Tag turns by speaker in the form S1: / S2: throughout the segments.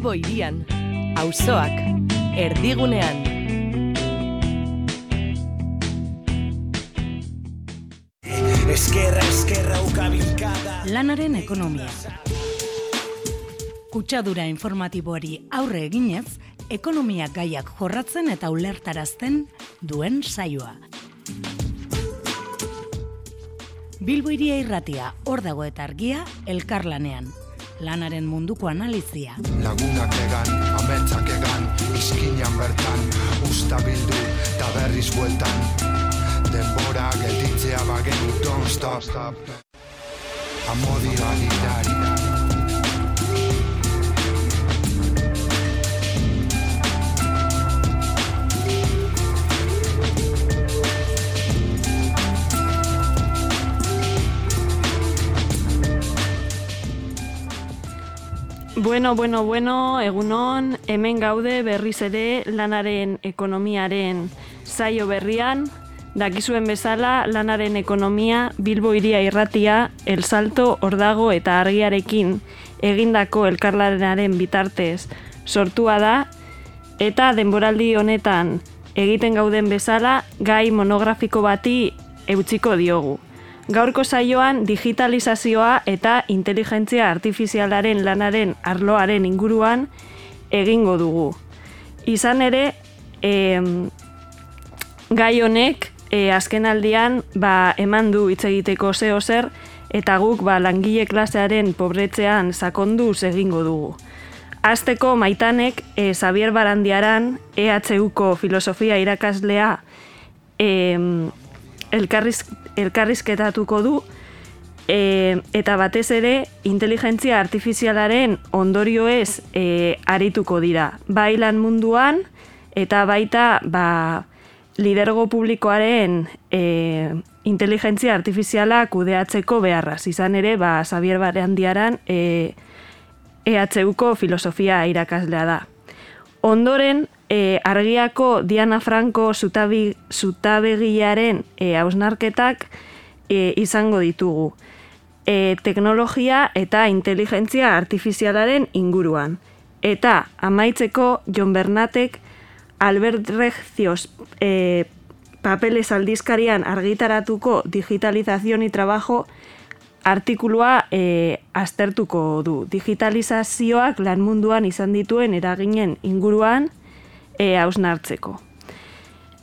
S1: Bilbo irian, auzoak, erdigunean.
S2: Eskerra, eskerra, ukabilkada.
S3: Lanaren ekonomia. Kutsadura informatiboari aurre eginez, ekonomia gaiak jorratzen eta ulertarazten duen saioa. Bilbo iria irratia, hor dago eta argia, elkarlanean. Lanaren munduko analizia.
S4: Lagunak egan, ametsak egan, izkinan bertan, usta bildu, eta berriz bueltan. Denbora gelditzea bagenu, don't stop. Amodi galidari.
S5: Bueno, bueno, bueno, egunon, hemen gaude berriz ere lanaren ekonomiaren saio berrian, dakizuen bezala lanaren ekonomia Bilbo iria irratia, El Salto, Ordago eta Argiarekin egindako elkarlarenaren bitartez sortua da, eta denboraldi honetan egiten gauden bezala gai monografiko bati eutziko diogu. Gaurko saioan digitalizazioa eta inteligentzia artifizialaren lanaren arloaren inguruan egingo dugu. Izan ere, e, gai honek e, azken aldian ba, eman du hitz egiteko zeo zer eta guk ba, langile klasearen pobretzean sakonduz egingo dugu. Azteko maitanek e, Xavier Barandiaran EHUko filosofia irakaslea e, elkarriz, elkarrizketatuko du e, eta batez ere inteligentzia artifizialaren ondorio ez e, arituko dira. Bai lan munduan eta baita ba, lidergo publikoaren e, inteligentzia artifiziala kudeatzeko beharraz. Izan ere, ba, Xavier Barandiaran e, EHUko filosofia irakaslea da. Ondoren, e, argiako Diana Franco zutabi, zutabegiaren e, hausnarketak e, izango ditugu. E, teknologia eta inteligentzia artifizialaren inguruan. Eta amaitzeko John Bernatek Albert Regzios e, papeles aldizkarian argitaratuko digitalizazioni trabajo artikulua e, aztertuko du. Digitalizazioak lan munduan izan dituen eraginen inguruan e, hausnartzeko.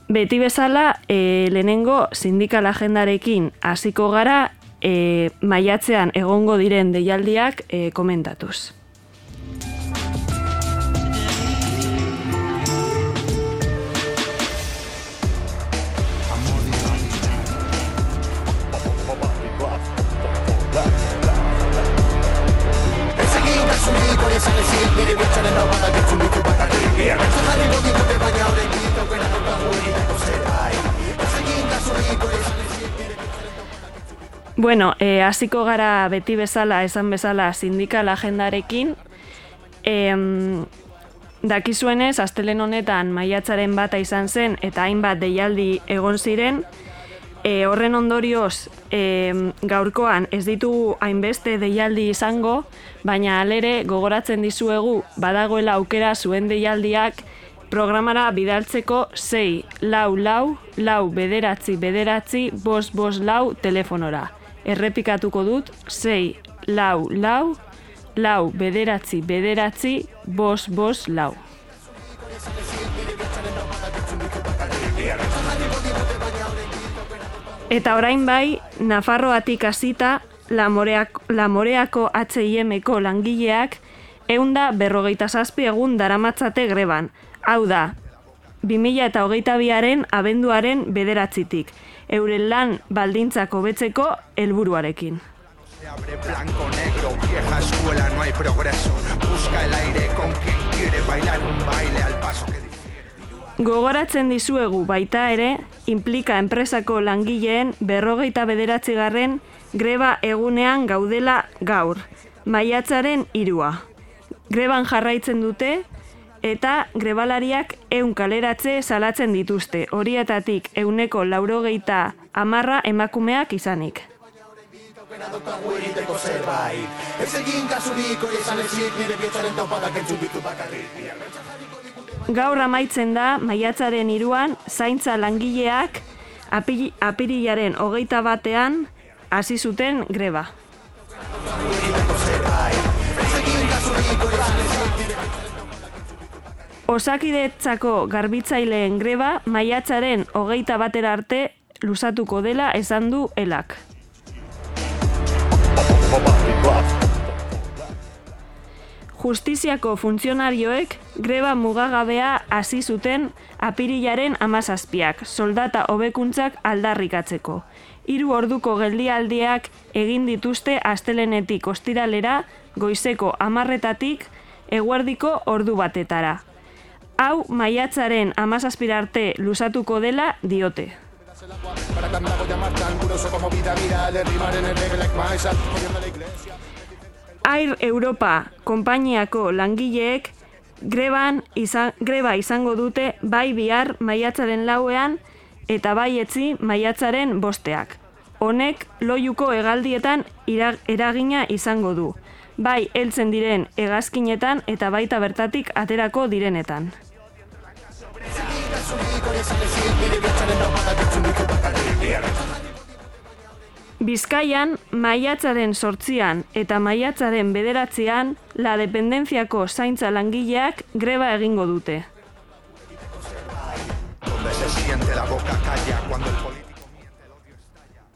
S5: Beti bezala, e, lehenengo sindikal agendarekin hasiko gara e, maiatzean egongo diren deialdiak e, komentatuz. Bueno, eh, hasiko gara beti bezala, esan bezala, sindikal agendarekin. Eh, dakizuenez, astelen honetan maiatzaren bata izan zen eta hainbat deialdi egon ziren. E, horren ondorioz, e, gaurkoan ez ditugu hainbeste deialdi izango, baina alere gogoratzen dizuegu badagoela aukera zuen deialdiak programara bidaltzeko 6 lau lau lau bederatzi bederatzi bos bos lau telefonora errepikatuko dut 6 lau lau lau bederatzi bederatzi bos bos lau. Eta orain bai, Nafarroatik hasita Lamoreako, H&M-ko langileak eunda berrogeita zazpi egun daramatzate greban. Hau da, 2000 eta hogeita biaren abenduaren bederatzitik euren lan baldintzak hobetzeko helburuarekin.
S4: Abre blanco negro, vieja escuela, no hay progreso. Busca el aire con quien quiere bailar un
S5: Gogoratzen dizuegu baita ere, implika enpresako langileen berrogeita bederatzigarren greba egunean gaudela gaur, maiatzaren irua. Greban jarraitzen dute, eta grebalariak eun kaleratze salatzen dituzte, horietatik euneko laurogeita amarra emakumeak izanik. Gaur amaitzen da, maiatzaren iruan, zaintza langileak apiri, apirilaren hogeita batean hasi zuten greba. Osakidetzako garbitzaileen greba maiatzaren hogeita batera arte luzatuko dela esan du elak. Justiziako funtzionarioek greba mugagabea hasi zuten apirilaren amazazpiak, soldata hobekuntzak aldarrikatzeko. Hiru orduko geldialdiak egin dituzte astelenetik ostiralera, goizeko amarretatik, eguerdiko ordu batetara. Hau maiatzaren amazazpira arte luzatuko dela diote. Air Europa konpainiako langileek greban izan, greba izango dute bai bihar maiatzaren lauean eta bai etzi maiatzaren bosteak. Honek loiuko hegaldietan eragina izango du. Bai heltzen diren hegazkinetan eta baita bertatik aterako direnetan. Bizkaian, maiatzaren sortzian eta maiatzaren bederatzean, la dependenziako zaintza langileak greba egingo dute.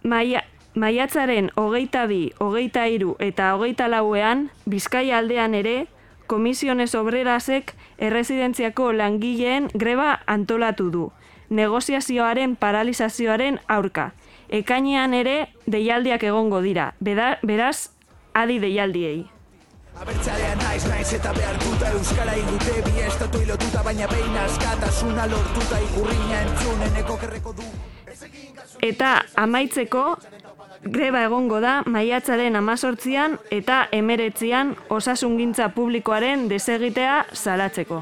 S5: Maia, maiatzaren hogeita bi, hogeita iru eta hogeita lauean, Bizkaia aldean ere, Komisiones Obrerasek erresidentziako langileen greba antolatu du, negoziazioaren paralizazioaren aurka. Ekainean ere deialdiak egongo dira, Beda, beraz, adi deialdiei.
S2: Abertzalean naiz naiz eta behartuta Euskara ingute bi estatu ilotuta Baina behin askatasuna lortuta Ikurriña entzuneneko kerreko du
S5: Eta amaitzeko, greba egongo da maiatzaren amazortzian eta emeretzian osasungintza publikoaren desegitea salatzeko.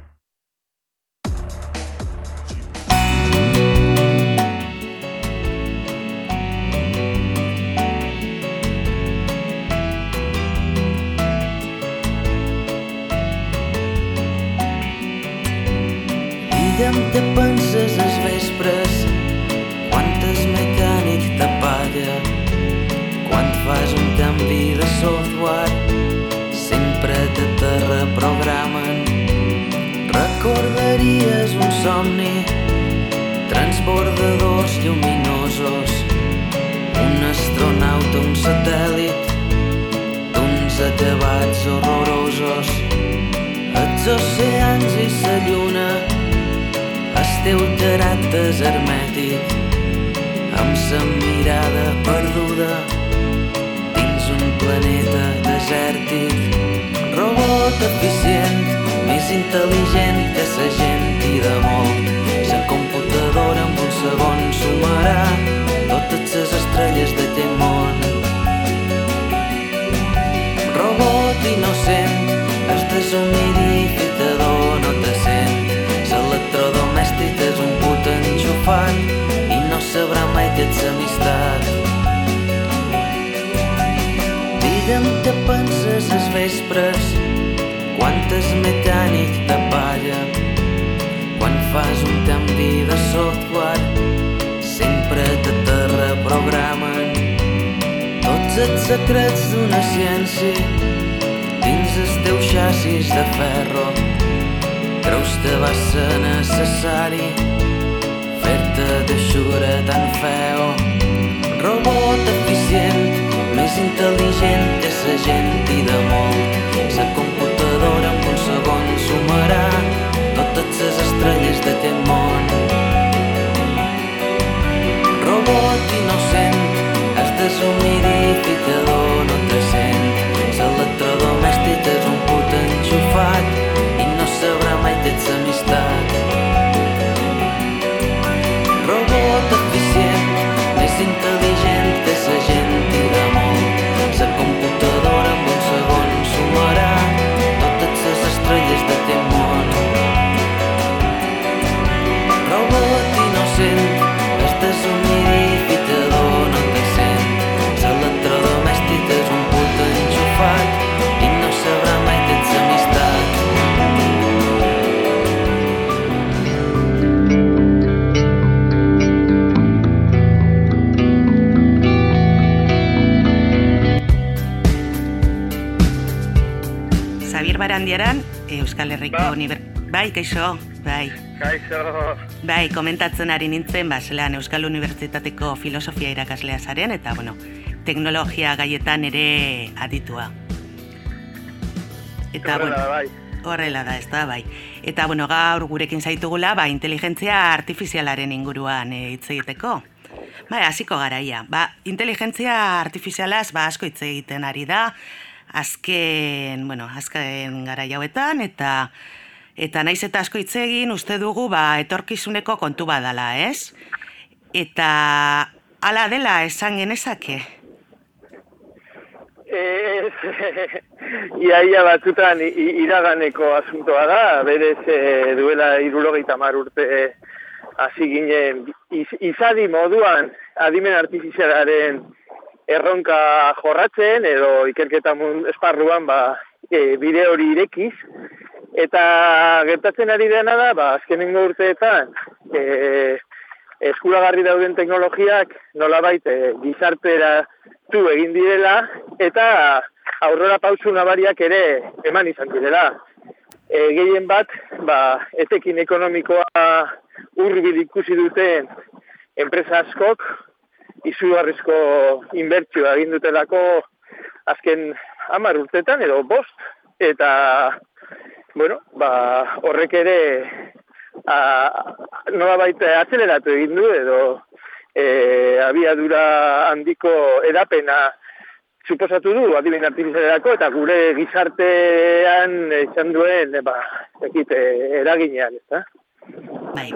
S6: Digue'm què penses els vespres Quantes mecànic palla Quan fas un canvi de software Sempre te te reprogramen Recordaries un somni Transbordadors lluminosos Un astronauta, un satèl·lit D'uns acabats horrorosos. Els oceans i sa lluna teu caràcter hermètic amb sa mirada perduda dins un planeta desèrtic. Robot eficient més intel·ligent que sa gent i de molt. Sa computadora en un segon sumarà totes les estrelles d'aquest món. Robot innocent, el deshumidificador no te sent. L'electrodomèstic que ets amistat. Digue'm què penses els vespres, quantes mecànic de palla, quan fas un canvi de software, sempre te te reprogramen tots els secrets d'una ciència dins el teu xassis de ferro. Creus que va ser necessari fer-te d'aixura tan feo. Robot eficient, més intel·ligent que sa gent i de molt. Sa computadora en un segon sumarà totes les estrelles d'aquest món. Robot innocent, el deshumidificador no te sent. L'electrodomèstic és un put enxufat
S1: Barandiaran, Euskal Herriko
S7: Ba.
S1: Uniber... Bai, kaixo, bai.
S7: Kaixo,
S1: Bai, komentatzen ari nintzen, ba, zelan Euskal Unibertsitateko filosofia irakaslea zaren, eta, bueno, teknologia gaietan ere aditua. Eta,
S7: horrela,
S1: bueno,
S7: bai.
S1: horrela da, ez da, bai. Eta, bueno, gaur gurekin zaitugula, ba, inteligentzia artifizialaren inguruan eh, hitz egiteko. Bai, hasiko garaia. Ba, inteligentzia artifizialaz, ba, asko hitz egiten ari da, azken, bueno, azken garaia hauetan, eta eta naiz eta asko hitz egin, uste dugu, ba, etorkizuneko kontu badala, ez? Eta hala dela esan genezake.
S7: Ez, iaia batzutan i- i- iraganeko asuntoa da, berez e, duela irurogeita mar urte e, hasi ginen iz, izadi moduan adimen artifizialaren erronka jorratzen edo ikerketa esparruan ba, e, bide hori irekiz eta gertatzen ari dena da ba, azkenengo urteetan e, eskuragarri dauden teknologiak nolabait e, gizartera tu egin direla eta aurrera pausu nabariak ere eman izan direla. E, gehien bat, ba, etekin ekonomikoa urbil ikusi duten enpresa askok izugarrizko inbertsioa egin dutelako azken hamar urtetan edo bost eta bueno, ba, horrek ere a, nola baita atzeleratu egin du edo e, abiadura handiko edapena suposatu du adimen artifizialerako eta gure gizartean izan duen ba, ekit, eraginean, ezta?
S1: Bai.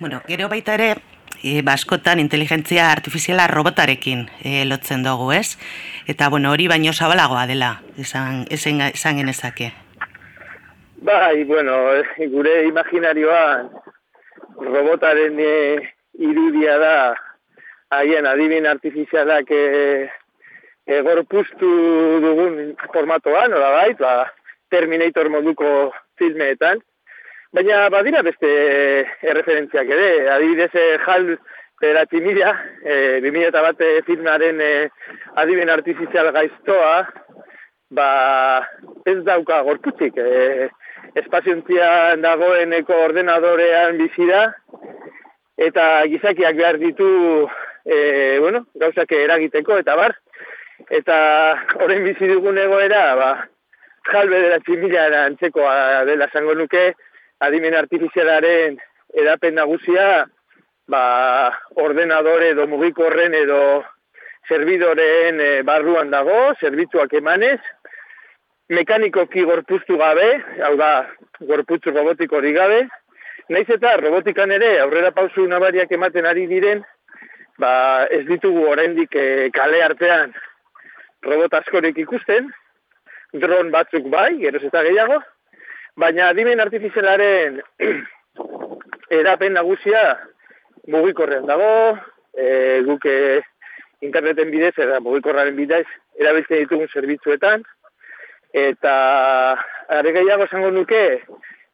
S1: Bueno, gero baita ere, e, baskotan inteligentzia artifiziala robotarekin e, lotzen dugu, ez? Eta, bueno, hori baino zabalagoa dela, esan, esan, esan genezake.
S7: Bai, bueno, eh, gure imaginarioan robotaren e, irudia da haien adibin artifizialak e, e, gorpuztu dugun formatoan, nola bait, ba, Terminator moduko filmeetan. Baina badira beste erreferentziak ere, adibidez JAL bederatzi mila, e, 2000 bat filmaren e, adiben artifizial gaiztoa, ba, ez dauka gorputzik, e, espaziontzian dagoeneko ordenadorean bizi da, eta gizakiak behar ditu, e, bueno, gauzak eragiteko, eta bar, eta orain bizi dugun egoera, ba, jal bederatzi mila antzekoa dela esango nuke, adimen artifizialaren edapen nagusia, ba, ordenadore edo mugikorren edo servidoreen e, barruan dago, zerbitzuak emanez, mekanikoki gorpuztu gabe, hau da, gorputzu robotikorik gabe, naiz eta robotikan ere aurrera pausu nabariak ematen ari diren, ba, ez ditugu oraindik e, kale artean robot askorik ikusten, dron batzuk bai, geroz eta gehiago, baina adimen artifizialaren edapen nagusia mugikorrean dago, e, guk e, interneten bidez eta mugikorraren bidez erabiltzen ditugun zerbitzuetan, eta are gehiago esango nuke,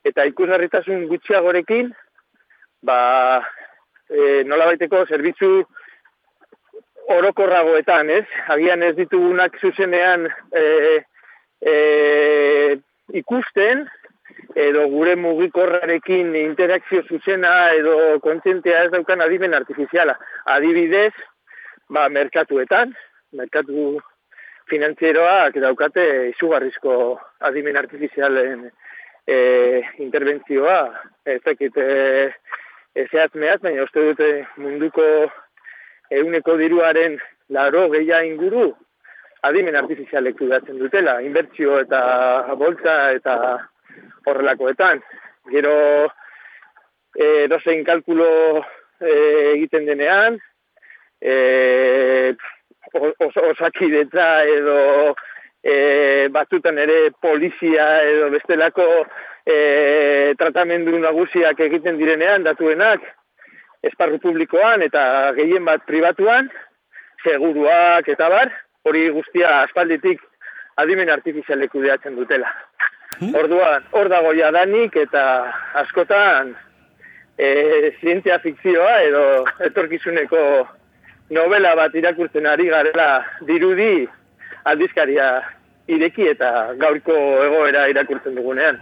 S7: eta ikusgarritasun gutxiagorekin, ba, e, nola baiteko zerbitzu orokorragoetan, ez? Agian ez ditugunak zuzenean e, e, ikusten, edo gure mugikorrarekin interakzio zuzena edo kontzientea ez daukan adimen artifiziala. Adibidez, ba, merkatuetan, merkatu finantzieroak daukate izugarrizko adimen artifizialen e, interbentzioa, ez dakit e, e, zehatz mehatz, baina uste dute munduko euneko diruaren laro gehia inguru adimen artifizialek kudatzen dutela, inbertsio eta boltza eta horrelakoetan. Gero e, dozein kalkulo e, egiten denean, e, os, osakidetza edo e, batzutan ere polizia edo bestelako e, tratamendu nagusiak egiten direnean datuenak esparru publikoan eta gehien bat pribatuan, seguruak eta bar, hori guztia aspalditik adimen artifizialek kudeatzen dutela. Orduan, hor dago jadanik eta askotan e, zientzia fikzioa edo etorkizuneko novela bat irakurtzen ari garela dirudi aldizkaria ireki eta gaurko egoera irakurtzen dugunean.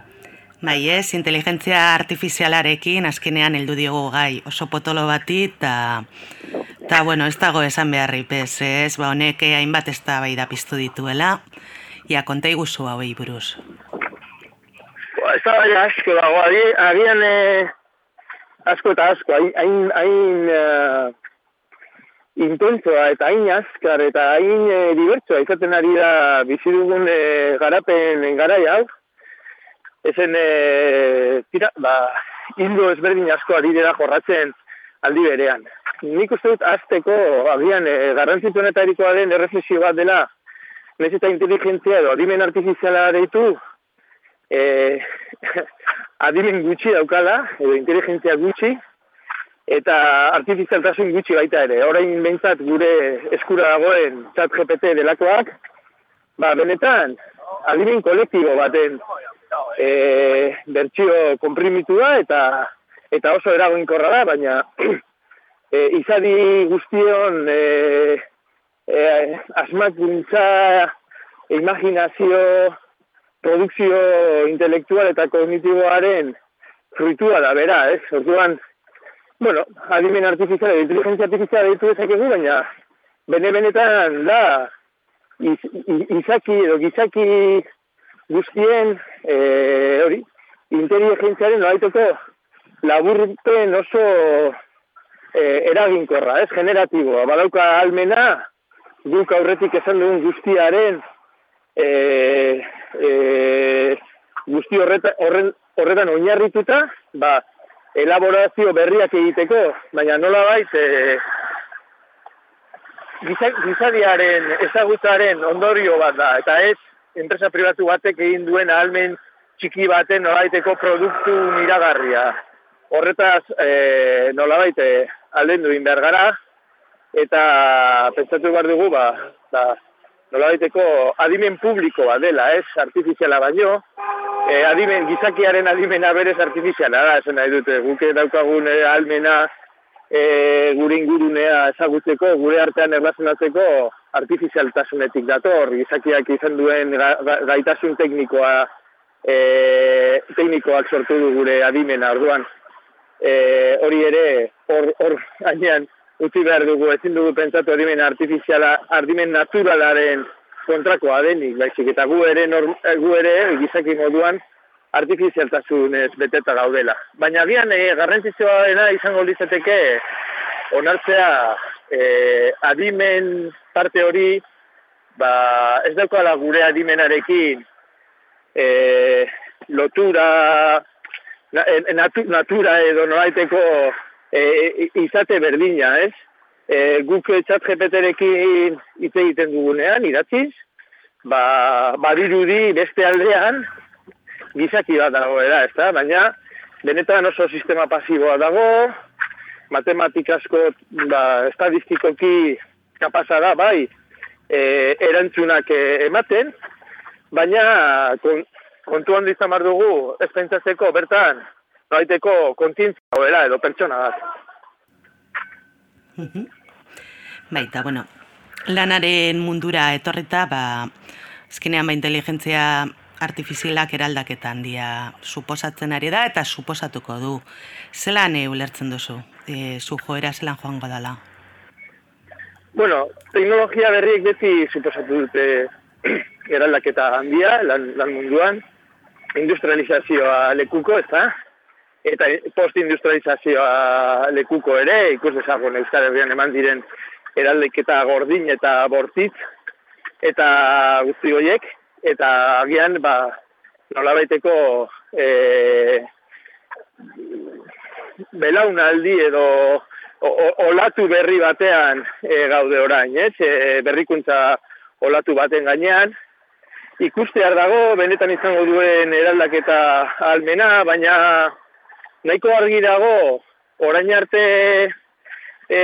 S1: Bai ez, inteligentzia artifizialarekin azkenean heldu diogu gai oso potolo bati eta eta bueno, ez dago esan beharri pez, ez, ba honek hainbat ez da bai da piztu dituela, ia konta iguzu hauei buruz.
S7: Ez da bai asko dago, agian eh, asko eta asko, hain, hain, eh, intensoa eta hain azkar eta hain eh, dibertsoa izaten ari da bizi dugun eh, garapen garai hau. Ezen, eh, tira, ba, hildo ezberdin asko ari dira jorratzen aldi berean. Nik uste dut azteko, agian, eh, garrantzituenetarikoa den erreflexio bat dela, nahiz eta inteligentzia edo adimen artifiziala deitu, eh, adimen gutxi daukala, edo inteligentzia gutxi, eta artifizialtasun gutxi baita ere. Orain behintzat gure eskura dagoen chat GPT delakoak, ba, benetan, adimen kolektibo baten e, bertsio komprimitua eta eta oso eragoinkorra da, baina e, izadi guztion e, e, asmakuntza, imaginazio, produkzio intelektual eta kognitiboaren fruitua da, bera, ez? Orduan, bueno, adimen artifiziala, inteligentzia artifiziala ditu dezakegu, baina bene-benetan da iz, izaki edo gizaki guztien e, hori, inteligentziaren nolaiteko laburpen oso e, eraginkorra, ez, generatiboa. Badauka almena, guk aurretik esan dugun guztiaren e, e, guzti horreta, horren, horretan oinarrituta, ba, elaborazio berriak egiteko, baina nola bait, e, giza- gizadiaren ezagutzaren ondorio bat da, eta ez enpresa pribatu batek egin duen ahalmen txiki baten nolabaiteko produktu miragarria. Horretaz, e, nolabait, e, alden duin behar gara, eta pentsatu behar dugu, ba, ba, nolabaiteko adimen publiko bat dela, ez, artifiziala baino, e, adimen, gizakiaren adimena berez artifiziala da, esan nahi dute, guke daukagun e, almena e, gure ingurunea ezagutzeko, gure artean erlazionatzeko artifizialtasunetik dator, gizakiak izan duen ga, ga, gaitasun teknikoa e, teknikoak sortu du gure adimena, orduan e, hori ere hor, hor gainean utzi behar dugu, ezin dugu pentsatu adimen artifiziala, adimen naturalaren kontrakoa denik, baizik, eta gu ere, norm, eh, gu ere gizaki moduan artifizialtasunez beteta gaudela. Baina agian e, garrantzitsuaena izango litzateke onartzea e, adimen parte hori ba, ez daukala gure adimenarekin e, lotura na, natu, natura edo nolaiteko e, izate berdina, ez? E, guk txat GPT-rekin hitz egiten dugunean, idatziz, ba, badirudi beste aldean gizaki bat dagoela, ez da? Baina, benetan oso sistema pasiboa dago, matematikasko, ba, estadistikoki kapasa da, bai, e, erantzunak e, ematen, baina kon, kontu handi izan dugu, ez pentsatzeko, bertan, noaiteko kontintzia goela edo pertsona bat.
S1: Baita, bueno, lanaren mundura etorrita, ba, azkenean ba, inteligentzia artifizialak eraldaketa handia suposatzen ari da eta suposatuko du. Zelan e, ulertzen duzu? E, zu joera zelan joango dala?
S7: Bueno, teknologia berriek beti suposatu dute eraldaketa handia lan, lan munduan, industrializazioa lekuko, ez? Eta postindustrializazioa lekuko ere, ikus dezagun Euskal Herrian eman diren eraldeketa gordin eta bortitz, eta guzti horiek, eta agian, ba, nolabaiteko e, belaunaldi edo o- olatu berri batean e, gaude orain, ez? E, berrikuntza olatu baten gainean, ikustear dago, benetan izango duen eraldaketa almena, baina nahiko argi dago, orain arte e,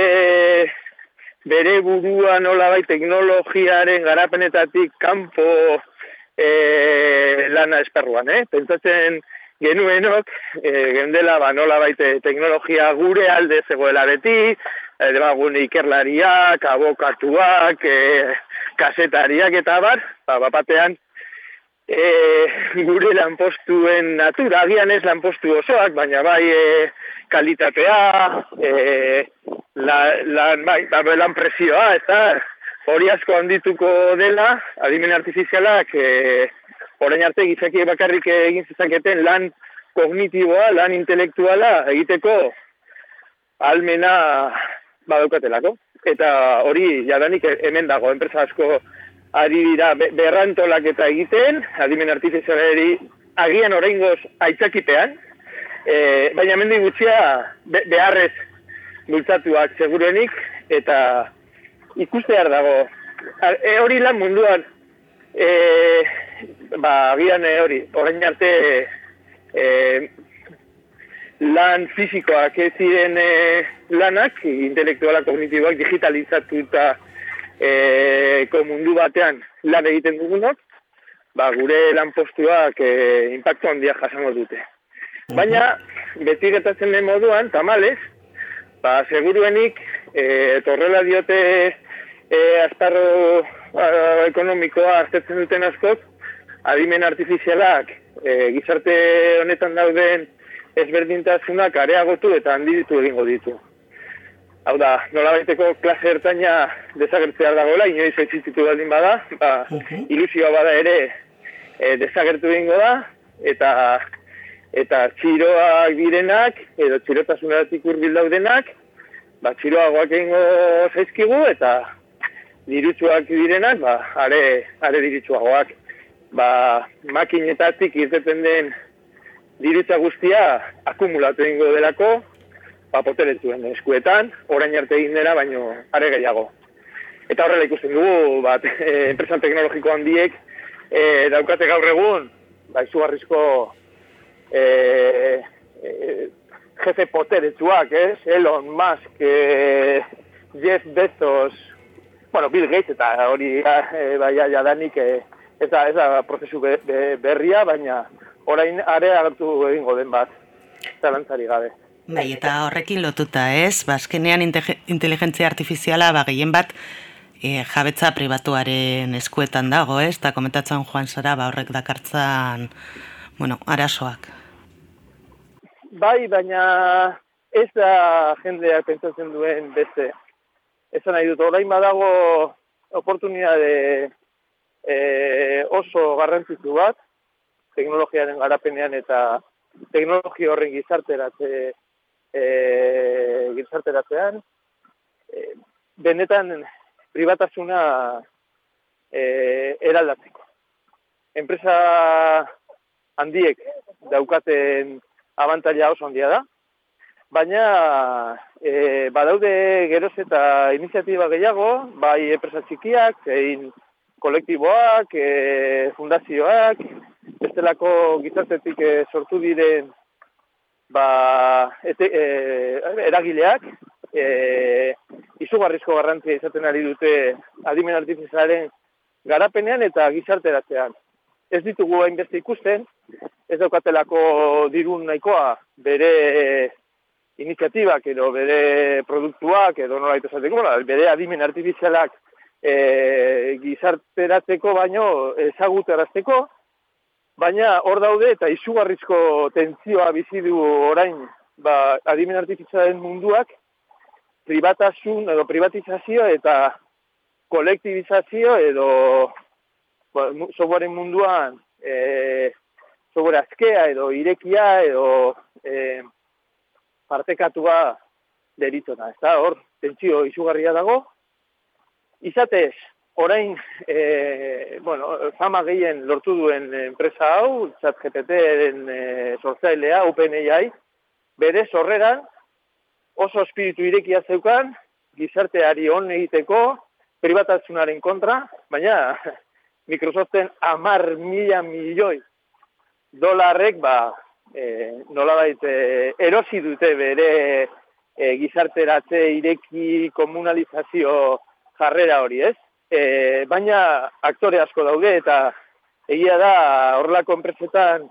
S7: bere burua nolabait teknologiaren garapenetatik kanpo e, lana esparruan, eh? Pentsatzen genuenok, e, gendela ba nolabait eh, teknologia gure alde zegoela beti, e, demagun ikerlariak, abokatuak, e, kasetariak eta bar, ba, bapatean e, gure lanpostuen natura, agian ez lanpostu osoak, baina bai e, kalitatea, e, la, la, bai, bai, lan presioa, eta hori asko handituko dela, adimen artifizialak, e, orain arte gizaki bakarrik egin zezaketen lan kognitiboa, lan intelektuala egiteko almena badaukatelako. Eta hori jadanik hemen dago, enpresa asko ari dira berrantolak eta egiten, adimen artifizialeri agian oraingoz aitzakipean, e, baina mendi gutxia be, beharrez bultzatuak segurenik, eta ikustear dago. E, hori lan munduan, e, ba, agian e, hori, orain arte e, lan fizikoak ez ziren e, lanak, intelektualak, kognitiboak, digitalizatu eta e, mundu batean lan egiten dugunok, ba, gure lan postuak e, impactu handia jasango dute. Baina, beti getatzen den moduan, tamales, ba, seguruenik, e, torrela diote e, azparro ekonomikoa aztertzen duten askok, adimen artifizialak e, gizarte honetan dauden ezberdintasunak areagotu eta handitu egingo ditu. Hau da, nola baiteko klase ertaina desagertzea dagoela, inoiz existitu baldin bada, ba, ilusioa bada ere e, desagertu egingo da, eta eta txiroak direnak, edo txirotasunaratik urbil daudenak, ba, txiroagoak egingo zaizkigu, eta dirutsuak direnak, ba, are, are dirutsuagoak, ba, makinetatik irteten den dirutza guztia akumulatu egingo delako, ba, poteretzuen eskuetan, orain arte egin dela, baino are gehiago. Eta horrela ikusten dugu, bat, e, enpresan teknologiko handiek, e, daukate gaur egun, ba, izugarrizko e, e, jefe poteretsuak, ez? Elon Musk, e, Jeff Bezos, bueno, Bill Gates eta hori e, bai jadanik e, ez da, ez da prozesu be, berria, baina orain are agertu egingo den bat, zalantzari gabe.
S1: Bai, eta horrekin lotuta, ez? Bazkenean ba, inteligentzia artifiziala ba gehien bat e, jabetza pribatuaren eskuetan dago, ez? Eta komentatzen joan zara, ba horrek dakartzan, bueno, arasoak.
S7: Bai, baina ez da jendea pentsatzen duen beste. Ez nahi dut, orain badago oportunidade e, oso garrantzitu bat, teknologiaren garapenean eta teknologia horren gizarteratze e, gizarteratzean, e, benetan privatasuna e, eraldatzeko. Enpresa handiek daukaten abantaila oso handia da, baina e, badaude geroz eta iniziatiba gehiago, bai enpresa txikiak, egin kolektiboak, e, fundazioak, bestelako gizartetik e, sortu diren ba, ete, e, eragileak e, izugarrizko garrantzia izaten ari dute adimen artifizialaren garapenean eta gizarteratzean. Ez ditugu hainbeste ikusten, ez daukatelako dirun nahikoa bere iniziatibak edo bere produktuak edo nola esateko, bere adimen artifizialak e, gizarteratzeko baino ezagutarazteko, baina hor daude eta izugarrizko tentzioa bizi du orain ba, adimen artifizialen munduak privatasun edo privatizazio eta kolektibizazio edo ba, softwaren munduan e, software azkea edo irekia edo e, partekatua deritona. Ez da, hor, tentzio izugarria dago. Izatez, orain, e, bueno, fama gehien lortu duen enpresa hau, txat GPT-en e, sortzailea, OpenAI, bere sorreran oso espiritu irekia zeukan, gizarteari hon egiteko, privatazunaren kontra, baina Microsoften amar mila milioi dolarrek, ba, e, nola baita, e, erosi dute bere e, gizarteratze ireki komunalizazio jarrera hori, ez? E, baina aktore asko daude eta egia da horrelako enpresetan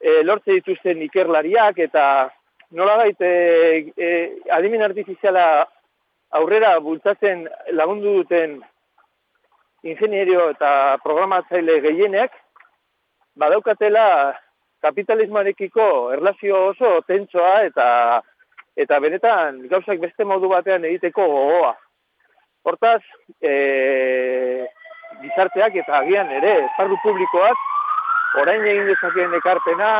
S7: e, lortze dituzten ikerlariak eta nola baite e, adimen artifiziala aurrera bultzatzen lagundu duten ingenierio eta programatzaile gehienek badaukatela kapitalismoarekiko erlazio oso tentsoa eta eta benetan gauzak beste modu batean egiteko gogoa. Hortaz, e, gizarteak eta agian ere, esparru publikoak, orain egin dezakeen ekarpena,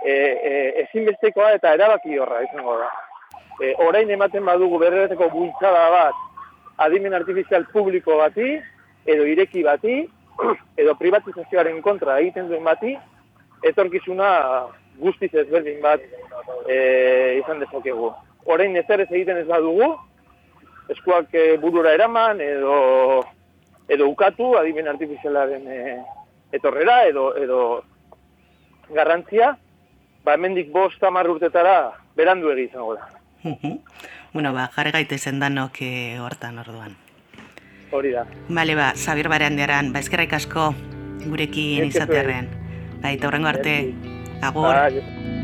S7: e, e, ezinbestekoa eta erabaki horra izango da. E, orain ematen badugu berreteko bultzada bat, adimen artifizial publiko bati, edo ireki bati, edo privatizazioaren kontra egiten duen bati, etorkizuna guztiz ezberdin bat e, izan dezakegu. Orain ezer ez egiten ez badugu, eskuak e, burura eraman edo edo ukatu adimen artifizialaren e, etorrera edo edo garrantzia, ba hemendik bost hamar urtetara berandu egi izango da.
S1: bueno, ba, jarri gaitezen danok e, hortan orduan.
S7: Hori da.
S1: Bale, ba, Zabir Barandiaran, ba, eskerraik asko gurekin izatearen. Ba, eta horrengo arte, agur.
S7: Ba,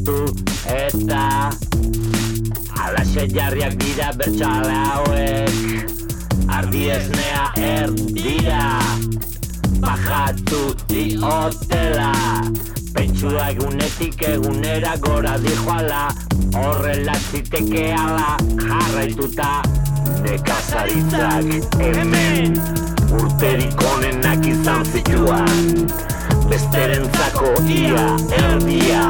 S8: Sumatu eta Alaxe jarriak dira bertxale hauek. Ardi esnea erdira Bajatu diotela. Pentsua egunetik egunera gora dijoala Horrela ziteke ala jarraituta. Nekazaritzak hemen! urterik onenak izan zituan Besterentzako ia erdia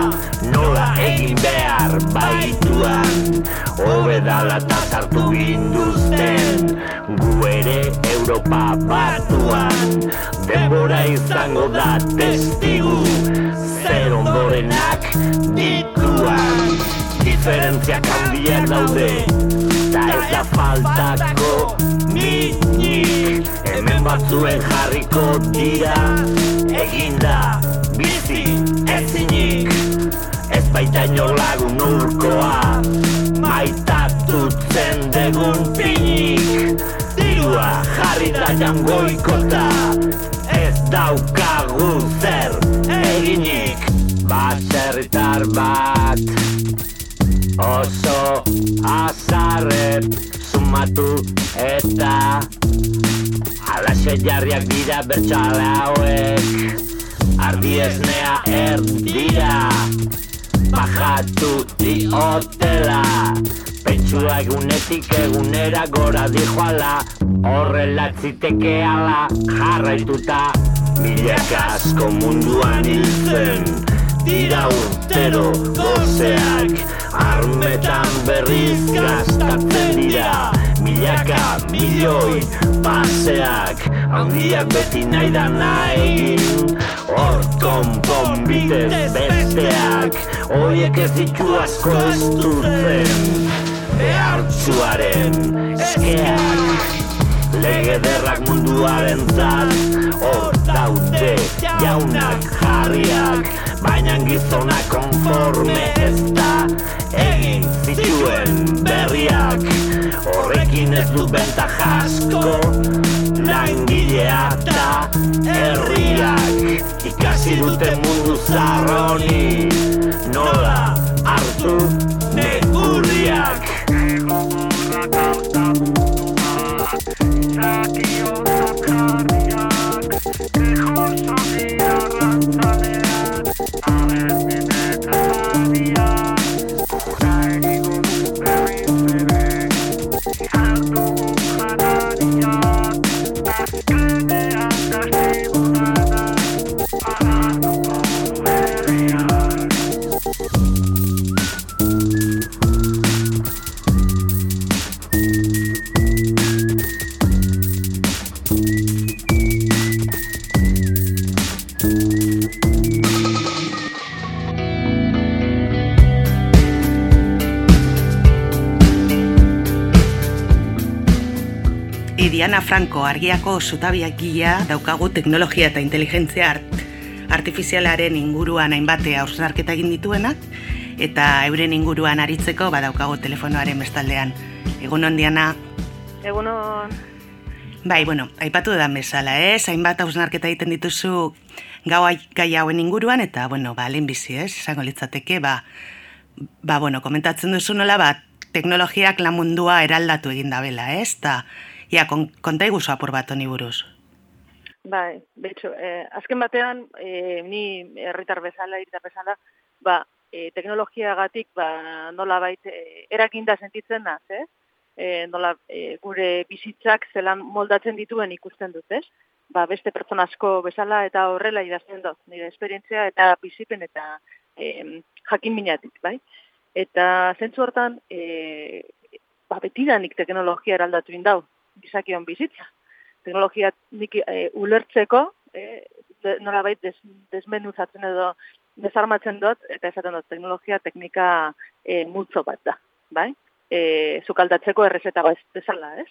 S8: nola egin behar baituan. Hobedala eta sartu ginduzten gu ere Europa batuan. Denbora izango da testigu zer ondorenak dituan. Diferentziak handiak daude eta ez da faltako minik. Hemen batzuen jarriko dira. Eginda bizi ezinik. Ez baita inor lagun urkoa maitatutzen degun pinik. Dirua jarri da jangoikota. Ez daukagu zer eginik. Baserritar bat oso azarret sumatu eta alaxe jarriak dira bertxale hauek. Ardi esnea erdira bajatu diotela. Pentsua egunetik egunera gora dijoala Horrela tziteke ala jarraituta. Milak asko munduan hiltzen Dira urtero gozeak Armetan berriz gastatzen dira. Milaka milioi paseak Handiak beti nahi da nahi. Hor konpon bitez besteak Oiek ez ditu asko ez dutzen Behartzuaren eskeak Lege derrak munduaren zat. Hor daude jaunak jarriak Baina gizona konforme ez da Egin zituen berriak. Horrekin ez du benta jasko Langilea eta herriak. Ikasi dute mundu zarroni
S1: Franco argiako zutabiak gila daukagu teknologia eta inteligentzia art, artifizialaren inguruan hainbate hausnarketa egin dituenak, eta euren inguruan aritzeko badaukagu telefonoaren bestaldean. Egun on, Diana?
S5: Egunon,
S1: Bai, bueno, aipatu da bezala, ez? Hainbat hausnarketa egiten dituzu gau gai hauen inguruan, eta, bueno, ba, lehenbizi, ez? Izango litzateke, ba, ba, bueno, komentatzen duzu nola, ba, teknologiak lan mundua eraldatu egin dabela, ez? Ta, ja, kon, konta iguzu apur bat honi buruz.
S9: Bai, betxo, eh, azken batean, eh, ni herritar bezala, herritar bezala, ba, eh, teknologiagatik, ba, nola bait, eh, erakinda sentitzen naz, ez? Eh, nola, eh, gure bizitzak zelan moldatzen dituen ikusten dut, ez? Ba, beste pertsona asko bezala eta horrela idazten dut, nire esperientzia eta bizipen eta eh, jakin minatik, bai? Eta zentzu hortan, eh, ba, betidanik teknologia eraldatu indau, gizakion bizitza teknologia nik e, ulertzeko, e, de, nolabait des, desmenuzatzen edo desarmatzen dut, eta esaten dut, teknologia teknika e, multzo bat da, bai? E, zukaldatzeko errezeta bat bezala, ez?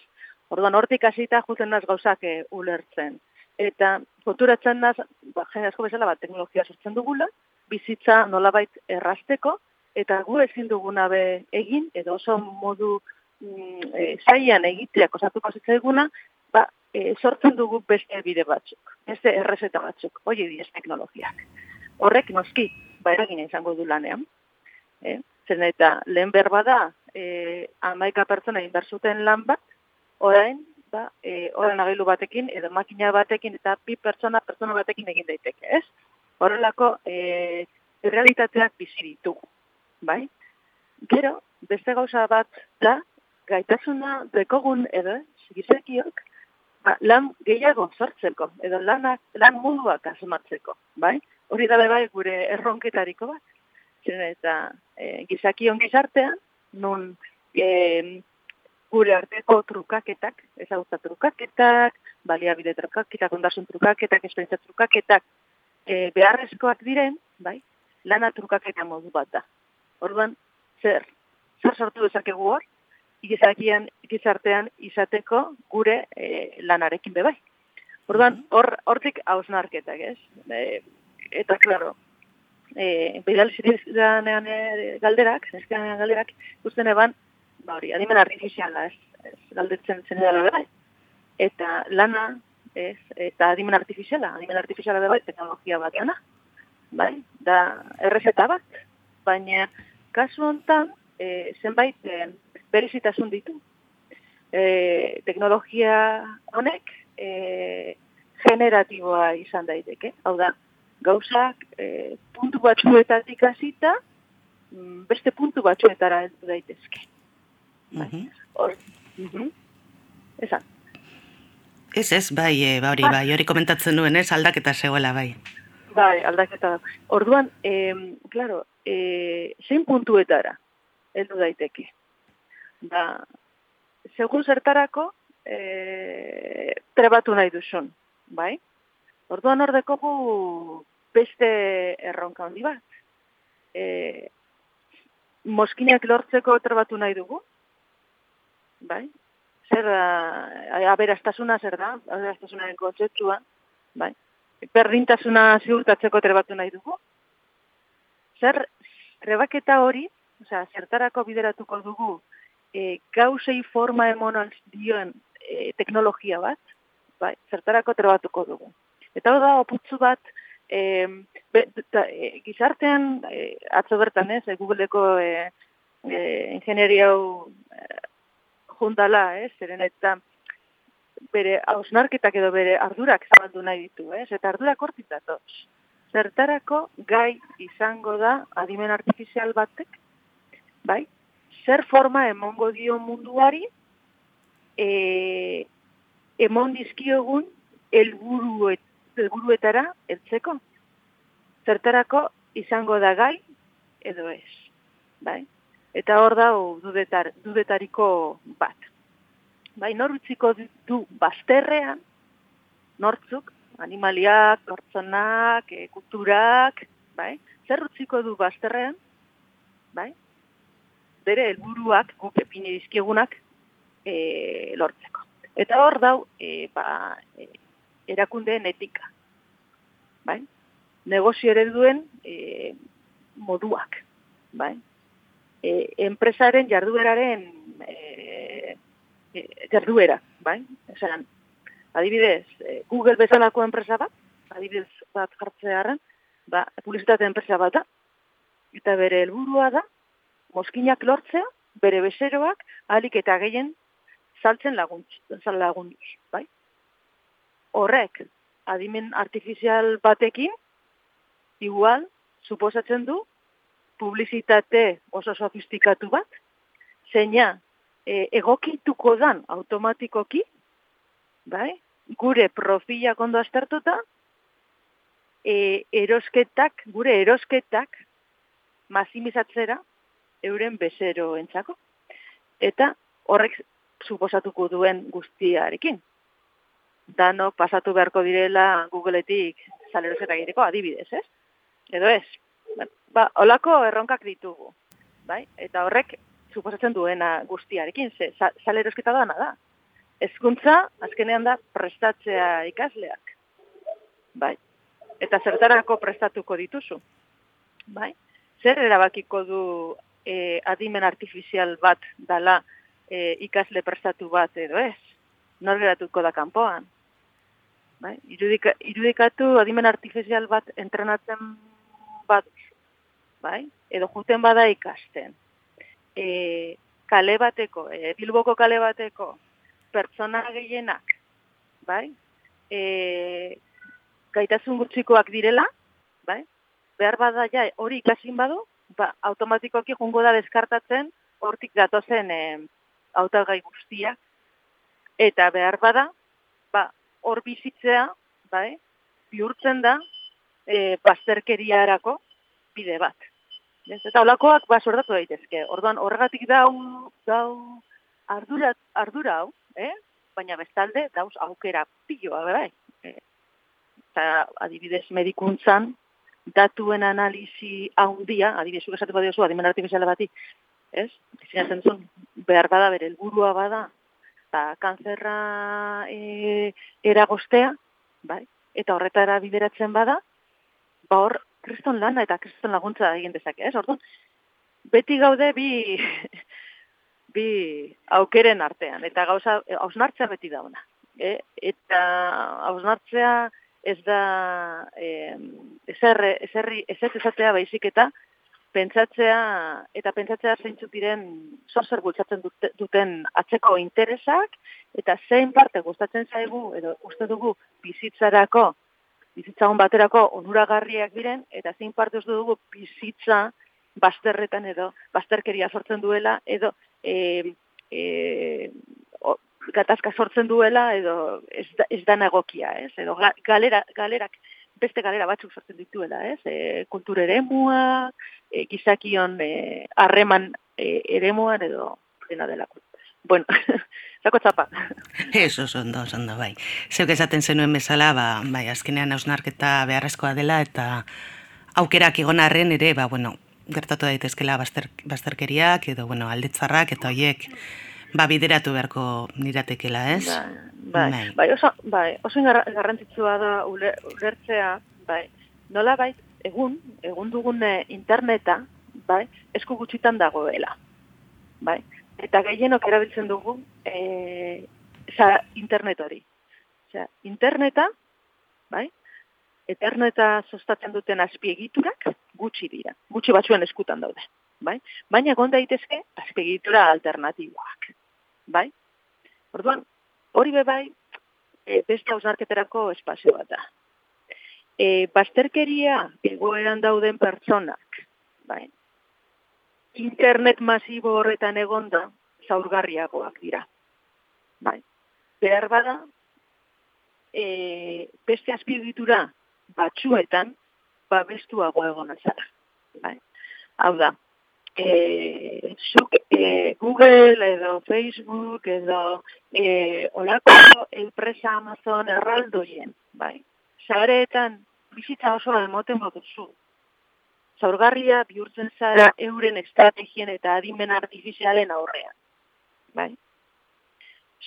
S9: Orduan, hortik hasita juten naz gauzak e, ulertzen. Eta konturatzen naz, ba, asko bezala bat, teknologia sortzen dugula, bizitza nolabait errasteko, eta gu ezin duguna be egin, edo oso modu mm, e, zaian egiteak osatuko zitzaiguna, ba, e, sortzen dugu beste bide batzuk, beste errezeta batzuk, hoi diez teknologiak. Horrek noski, ba eragina izango du lanean. E, zen eta lehen berba da, e, amaika pertsona inberzuten lan bat, orain, ba, e, orain agailu batekin, edo makina batekin, eta bi pertsona pertsona batekin egin daiteke, ez? Horrelako, e, realitateak bizi ditugu, bai? Gero, beste gauza bat da, gaitasuna dekogun edo, gizakiok, ba, lan gehiago sortzeko, edo lanak, lan moduak asmatzeko, bai? Hori da bai gure erronketariko bat. Zer eta e, gizakion gizartean, nun e, gure arteko trukaketak, ezagutza trukaketak, baliabide trukaketak, ondasun trukaketak, esperientzia trukaketak, e, beharrezkoak diren, bai? Lana trukaketa modu bat da. Orduan, zer, zer sortu dezakegu hor, gizakian gizartean izateko gure e, lanarekin bebai. Orduan, hor, hortik hausnarketak, ez? E, eta, klaro, e, behidal zirizanean e, galderak, zizkanean galderak, ikusten eban, ba hori, adimen artifiziala, ez? ez galdetzen zen edala bebai. Eta lana, ez? Eta adimen artifiziala, adimen artifiziala bebai, teknologia bat dana. Bai? Da, errezeta bat. Baina, kasu hontan, e, zenbait, e, berezitasun ditu. E, teknologia honek e, generatiboa izan daiteke. Hau da, gauzak e, puntu batzuetatik hasita mm, beste puntu batzuetara heldu daitezke. Bai. Hor, mhm. Esan.
S1: Ez ez, bai, e, ba, hori, bai, hori komentatzen nuen, ez, aldaketa zegoela, bai.
S9: Bai, aldaketa. Orduan, eh, claro, eh, zein puntuetara heldu daiteke. Da, segun zertarako, eh, trebatu nahi duzun, bai? Orduan hor dekogu beste erronka handi bat. E, moskinak lortzeko trebatu nahi dugu, bai? Zer da, aberastasuna zer da, aberastasunaren kontzeptua, bai? Berdintasuna ziurtatzeko trebatu nahi dugu. Zer, trebaketa hori, osea, zertarako bideratuko dugu, e, gauzei forma emonal dioen e, teknologia bat, bai, zertarako trebatuko dugu. Eta hau da, oputzu bat, e, be, ta, e, gizartean, e, atzo bertan ez, e, Googleko e, e, ingenieria hau e, juntala, ez, zeren eta bere hausnarketak edo bere ardurak zabaldu nahi ditu, ez, eta ardurak hortik. Zertarako gai izango da adimen artifizial batek, bai, zer forma emongo dio munduari, e, emon dizkiogun elburuet, elburuetara eltzeko. Zertarako izango da gai edo ez. Bai? Eta hor da dudetar, dudetariko bat. Bai, norutziko du bazterrean, nortzuk, animaliak, nortzonak, e, kulturak, bai? Zer utziko du bazterrean, bai? Bere helburuak guk epine dizkiegunak e, lortzeko. Eta hor dau, e, ba, e, erakundeen etika. Bai? Negozio ereduen e, moduak. Bai? E, enpresaren jardueraren e, e, jarduera. Bai? Esan, adibidez, e, Google bezalako enpresa bat, adibidez bat jartzearen, ba, publizitate enpresa bat da, eta bere helburua da, moskinak lortzea, bere bezeroak, alik eta gehien saltzen laguntz, lagunduz, bai? Horrek, adimen artifizial batekin, igual, suposatzen du, publizitate oso sofistikatu bat, zeina e, egokituko dan automatikoki, bai? gure profila kondo aztertuta, e, erosketak, gure erosketak, mazimizatzera, euren bezero entzako. Eta horrek suposatuko duen guztiarekin. Dano pasatu beharko direla Googleetik saleroseta egiteko adibidez, ez? Edo ez? Ba, olako erronkak ditugu, bai? Eta horrek suposatzen duena guztiarekin, ze salerosketa dana da. Hezkuntza azkenean da prestatzea ikasleak. Bai. Eta zertarako prestatuko dituzu. Bai? Zer erabakiko du e, adimen artifizial bat dala e, ikasle prestatu bat edo ez. Nor geratuko da kanpoan. Bai? Irudika, irudikatu adimen artifizial bat entrenatzen bat, bai? edo juten bada ikasten. E, kale bateko, e, bilboko kale bateko, pertsona gehienak, bai? E, gaitasun gutxikoak direla, bai? behar bada ja hori ikasin badu, ba, automatikoki jungo da deskartatzen hortik datozen e, autagai guztiak. Eta behar bada, ba, hor bizitzea, bai, bihurtzen da, e, bazterkeriarako bide bat. Eta olakoak ba, sordatu daitezke. Orduan, horregatik dau, dau ardura, ardura hau, eh? baina bestalde dauz aukera piloa, bai. E, eta adibidez medikuntzan, datuen analizi handia, adibidez, zuk esatu badiozu, adimen artifiziala bati, ez? Zinatzen zuen, behar bada, bere helburua bada, ba, kanzerra e, eragostea, bai? eta horretara bideratzen bada, ba hor, kriston lana eta kriston laguntza egin dezake, ez? Orduan, beti gaude bi, bi aukeren artean, eta gauza, hausnartzea beti dauna. E? Eta hausnartzea, ez da eh, ezer, ezerri, ezer ezatea baizik eta pentsatzea eta pentsatzea zeintzuk diren sorzer bultzatzen duten atzeko interesak eta zein parte gustatzen zaigu edo uste dugu bizitzarako bizitza baterako onuragarriak diren eta zein parte uste dugu bizitza bazterretan edo bazterkeria sortzen duela edo e, e, gatazka sortzen duela edo ez ez da nagokia, ez? Edo galera, galerak beste galera batzuk sortzen dituela, ez? E, kultur eremua, e, gizakion e, harreman e, eremuan edo dena dela. Bueno, zako txapa.
S1: Eso, ondo, ondo, bai. Zeuk esaten zenuen bezala, ba, bai, azkenean hausnarketa beharrezkoa dela, eta aukerak egonarren ere, ba, bueno, gertatu daitezkela bazter, bazterkeriak, edo, bueno, aldetzarrak, eta hoiek, ba, bideratu beharko niratekela, ez?
S9: Bai, bai, bai, oso, bai, oso garrantzitsua da ulertzea, bai, nola bai, egun, egun dugun interneta, bai, esku gutxitan dagoela, bai, eta gehienok erabiltzen dugu e, za, internet hori. Osea, interneta, bai, eterneta sustatzen duten azpiegiturak gutxi dira, gutxi batzuen eskutan daude. Bai? Baina egon daitezke azpiegitura alternatiboak bai? Orduan, hori be bai, e, beste hausnarketerako espazio bat da. E, basterkeria egoeran dauden pertsonak, bai? Internet masibo horretan egonda, zaurgarriagoak dira. Bai? Behar bada, e, beste azpiegitura batzuetan, babestuago egon azara. Bai? Hau da, e, zuk e, Google edo Facebook edo e, olako enpresa Amazon erraldoien, bai? Zareetan bizitza oso emoten botuzu. Zaurgarria bihurtzen zara euren estrategien eta adimen artifizialen aurrean. Bai?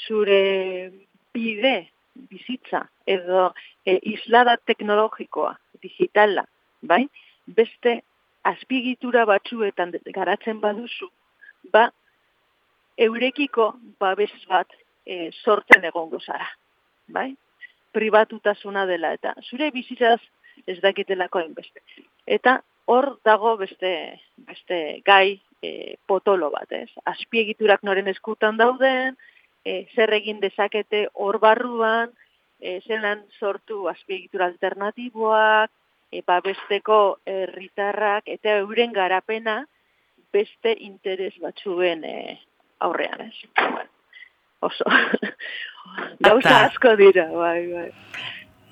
S10: zure bide, bizitza, edo e, islada teknologikoa, digitala, bai? Beste azpigitura batzuetan garatzen baduzu, ba, eurekiko babes bat e, sortzen egongo zara, bai? Pribatutasuna dela, eta zure bizitzaz ez dakitelako hainbeste. Eta hor dago beste, beste gai e, potolo bat, ez? Azpiegiturak noren eskutan dauden, e, zer egin dezakete hor barruan, e, zelan sortu azpiegitura alternatiboak, e, babesteko herritarrak eta euren garapena beste interes batzuen e, aurrean, ez? Bueno, oso. Gauza asko dira, bai, bai.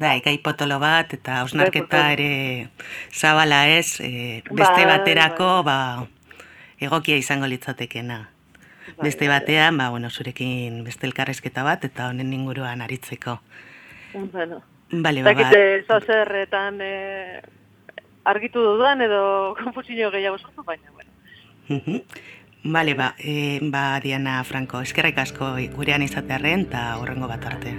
S1: Bai, gai potolo bat, eta ausnarketa
S10: potolo.
S1: ere zabala ez, e, beste
S10: Bai,
S1: baterako, ba, egokia izango litzatekena.
S10: Bai,
S1: Beste
S10: bai,
S1: batean, ba, bueno, zurekin beste elkarrezketa bat, eta honen inguruan aritzeko.
S10: Bueno,
S1: Bale, ba, ba,
S10: dakite zozerretan e, argitu dudan edo konfusio gehiago sortu, baina, bueno.
S1: Bale, ba, e, ba, Diana Franco, eskerrik asko gurean izatearren, eta horrengo bat arte.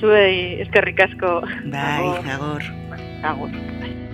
S10: Zuei eskerrik asko.
S1: Bai,
S10: Agur.
S1: agur.
S10: Agur.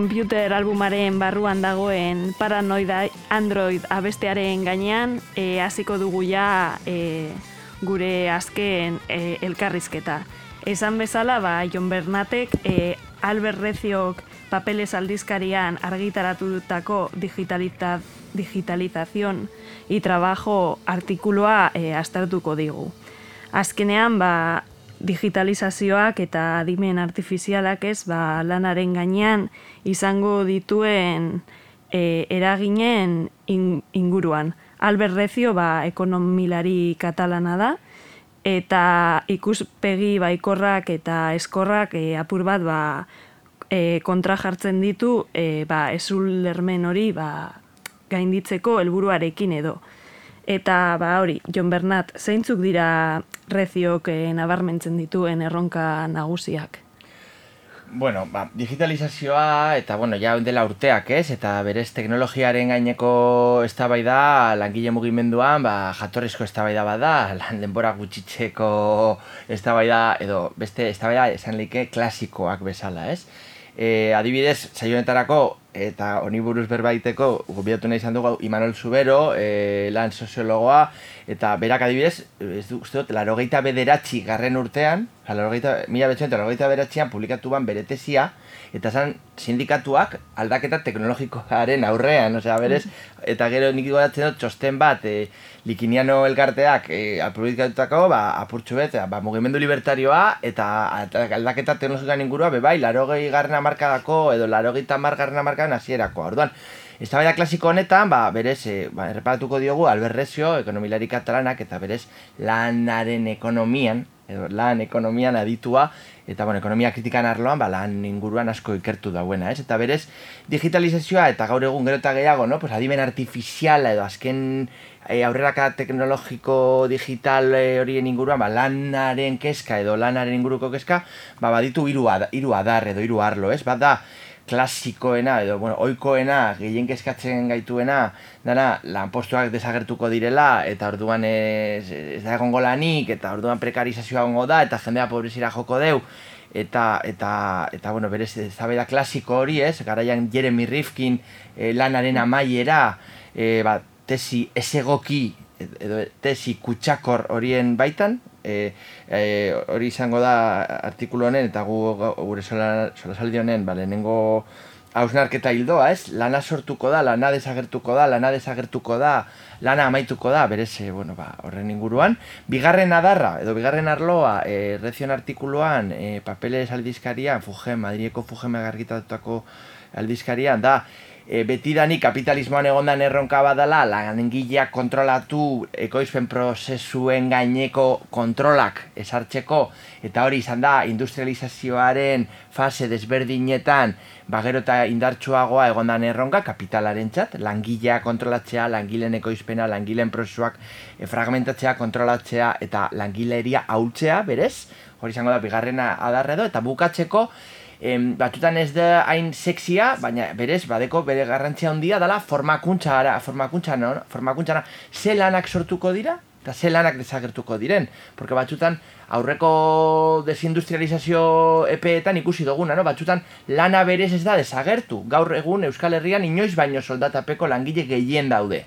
S5: Computer albumaren barruan dagoen Paranoida Android abestearen gainean e, hasiko dugu ja e, gure azken e, elkarrizketa. Esan bezala, ba, Jon Bernatek, e, Albert Reziok papeles aldizkarian argitaratutako digitaliza, digitalizazion i trabajo artikulua e, astartuko digu. Azkenean, ba, digitalizazioak eta adimen artifizialak ez, ba, lanaren gainean izango dituen e, eraginen inguruan. Albert Rezio ba, ekonomilari katalana da, eta ikuspegi baikorrak eta eskorrak e, apur bat ba, e, kontra jartzen ditu e, ba, esul lermen hori ba, gainditzeko helburuarekin edo. Eta ba hori, Jon Bernat, zeintzuk dira reziok e, nabarmentzen dituen erronka nagusiak?
S11: Bueno, ba, digitalizazioa eta bueno, ja dela urteak, ez? Eta berez teknologiaren gaineko eztabaida langile mugimenduan, ba jatorrizko eztabaida bada, lan denbora gutxitzeko eztabaida edo beste eztabaida esan like klasikoak bezala, ez? E, adibidez, saionetarako eta honi buruz berbaiteko gobiatu nahi izan dugu Imanol Zubero, e, lan soziologoa, eta berak adibidez, ez du, uste dut, larogeita bederatzi garren urtean, larogeita, mila betxoen, larogeita bederatzean publikatu ban bere tesia, eta zan sindikatuak aldaketa teknologikoaren aurrean, osea, berez, eta gero nik goratzen dut, txosten bat, e, likiniano elkarteak e, aprobizkatutako, ba, apurtxu bet, ba, mugimendu libertarioa, eta aldaketa teknologikoan ingurua, bebai, larogei garren amarkadako, edo larogei tamar garren amarkadan hasierako. Orduan, ez da klasiko honetan, ba, berez, e, ba, erreparatuko diogu, alberrezio, ekonomilari katalanak, eta berez, lanaren ekonomian, edo lan ekonomian aditua, eta bueno, ekonomia kritikan arloan, ba, lan inguruan asko ikertu dauena, ez? Eta berez, digitalizazioa eta gaur egun gero eta gehiago, no? Pues adimen artifiziala edo azken e, aurreraka teknologiko digital e, horien inguruan, ba, lanaren keska edo lanaren inguruko keska, ba, baditu hiru adar edo hiru arlo, ez? Bat da, klasikoena edo bueno, oikoena gehien kezkatzen gaituena dana lanpostuak desagertuko direla eta orduan ez, ez da egongo lanik eta orduan prekarizazioa egongo da eta jendea pobrezira joko deu eta eta eta bueno, berez eztabaida klasiko hori, ez? Garaian Jeremy Rifkin e, lanaren amaiera, e, ba, tesi esegoki edo tesi kutsakor horien baitan, e, e, hori izango da artikulu honen eta gu gure sola, sola honen ba, lehenengo hausnarketa hildoa, ez? Lana sortuko da, lana desagertuko da, lana desagertuko da, lana amaituko da, berez, bueno, ba, horren inguruan. Bigarren adarra, edo bigarren arloa, e, rezion artikuluan, e, papeles aldizkarian, Fugen, Madrieko Fugen megargitatutako aldizkarian, da, e, betidani kapitalismoan egondan erronka badala, langileak kontrolatu ekoizpen prozesuen gaineko kontrolak esartzeko, eta hori izan da, industrializazioaren fase desberdinetan, bagero eta indartsuagoa egondan erronka kapitalaren txat, langileak kontrolatzea, langileen ekoizpena, langileen prozesuak e, fragmentatzea, kontrolatzea, eta langileria haultzea, berez, hori izango da, bigarrena adarredo, eta bukatzeko, em, batutan ez da hain sexia, baina berez, badeko bere garrantzia handia dela formakuntza ara, formakuntza, no? formakuntza ze lanak sortuko dira, eta ze lanak desagertuko diren. Porque batzutan aurreko desindustrializazio epeetan ikusi duguna, no? batzutan lana berez ez da desagertu. Gaur egun Euskal Herrian inoiz baino soldatapeko langile gehien daude.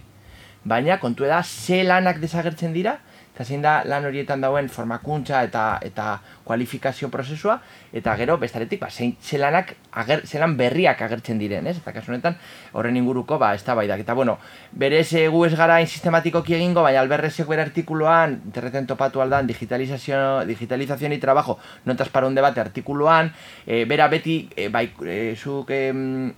S11: Baina kontu da ze lanak desagertzen dira, eta zein da lan horietan dauen formakuntza eta eta kualifikazio prozesua, eta gero, bestaretik, ba, zein zelanak, ager, zelan berriak agertzen diren, ez? Eta kasu honetan, horren inguruko, ba, ez da bai Eta, bueno, berez egu ez gara insistematikoki egingo, baina alberrezek bere artikuluan, interreten topatu aldan, digitalizazio, digitalizazio ni trabajo, notas para un debate artikuluan, e, bera beti, e, bai, e, zuk e,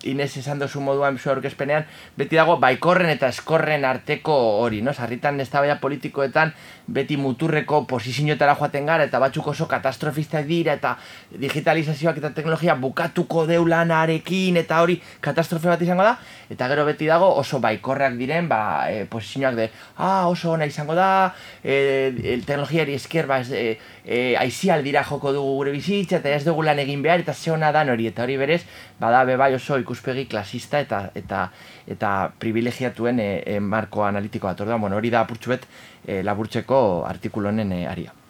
S11: Inez esan dozu moduan zu aurkezpenean, beti dago, baikorren eta eskorren arteko hori, no? Sarritan ez da politikoetan, beti muturreko posizioetara joaten gara, eta batzuk oso katastrofistak dira, eta digitalizazioak eta teknologia bukatuko deu lanarekin eta hori katastrofe bat izango da eta gero beti dago oso baikorrak diren ba, e, posizioak de ah, oso ona izango da e, e, teknologiari esker ba, e, e, aizial dira joko dugu gure bizitza eta ez dugu lan egin behar eta ze hona dan hori eta hori berez bada bebai oso ikuspegi klasista eta eta eta privilegiatuen e, e, marko analitiko bat. Orduan, bueno, hori da apurtxu bet e, laburtzeko artikulonen e, aria.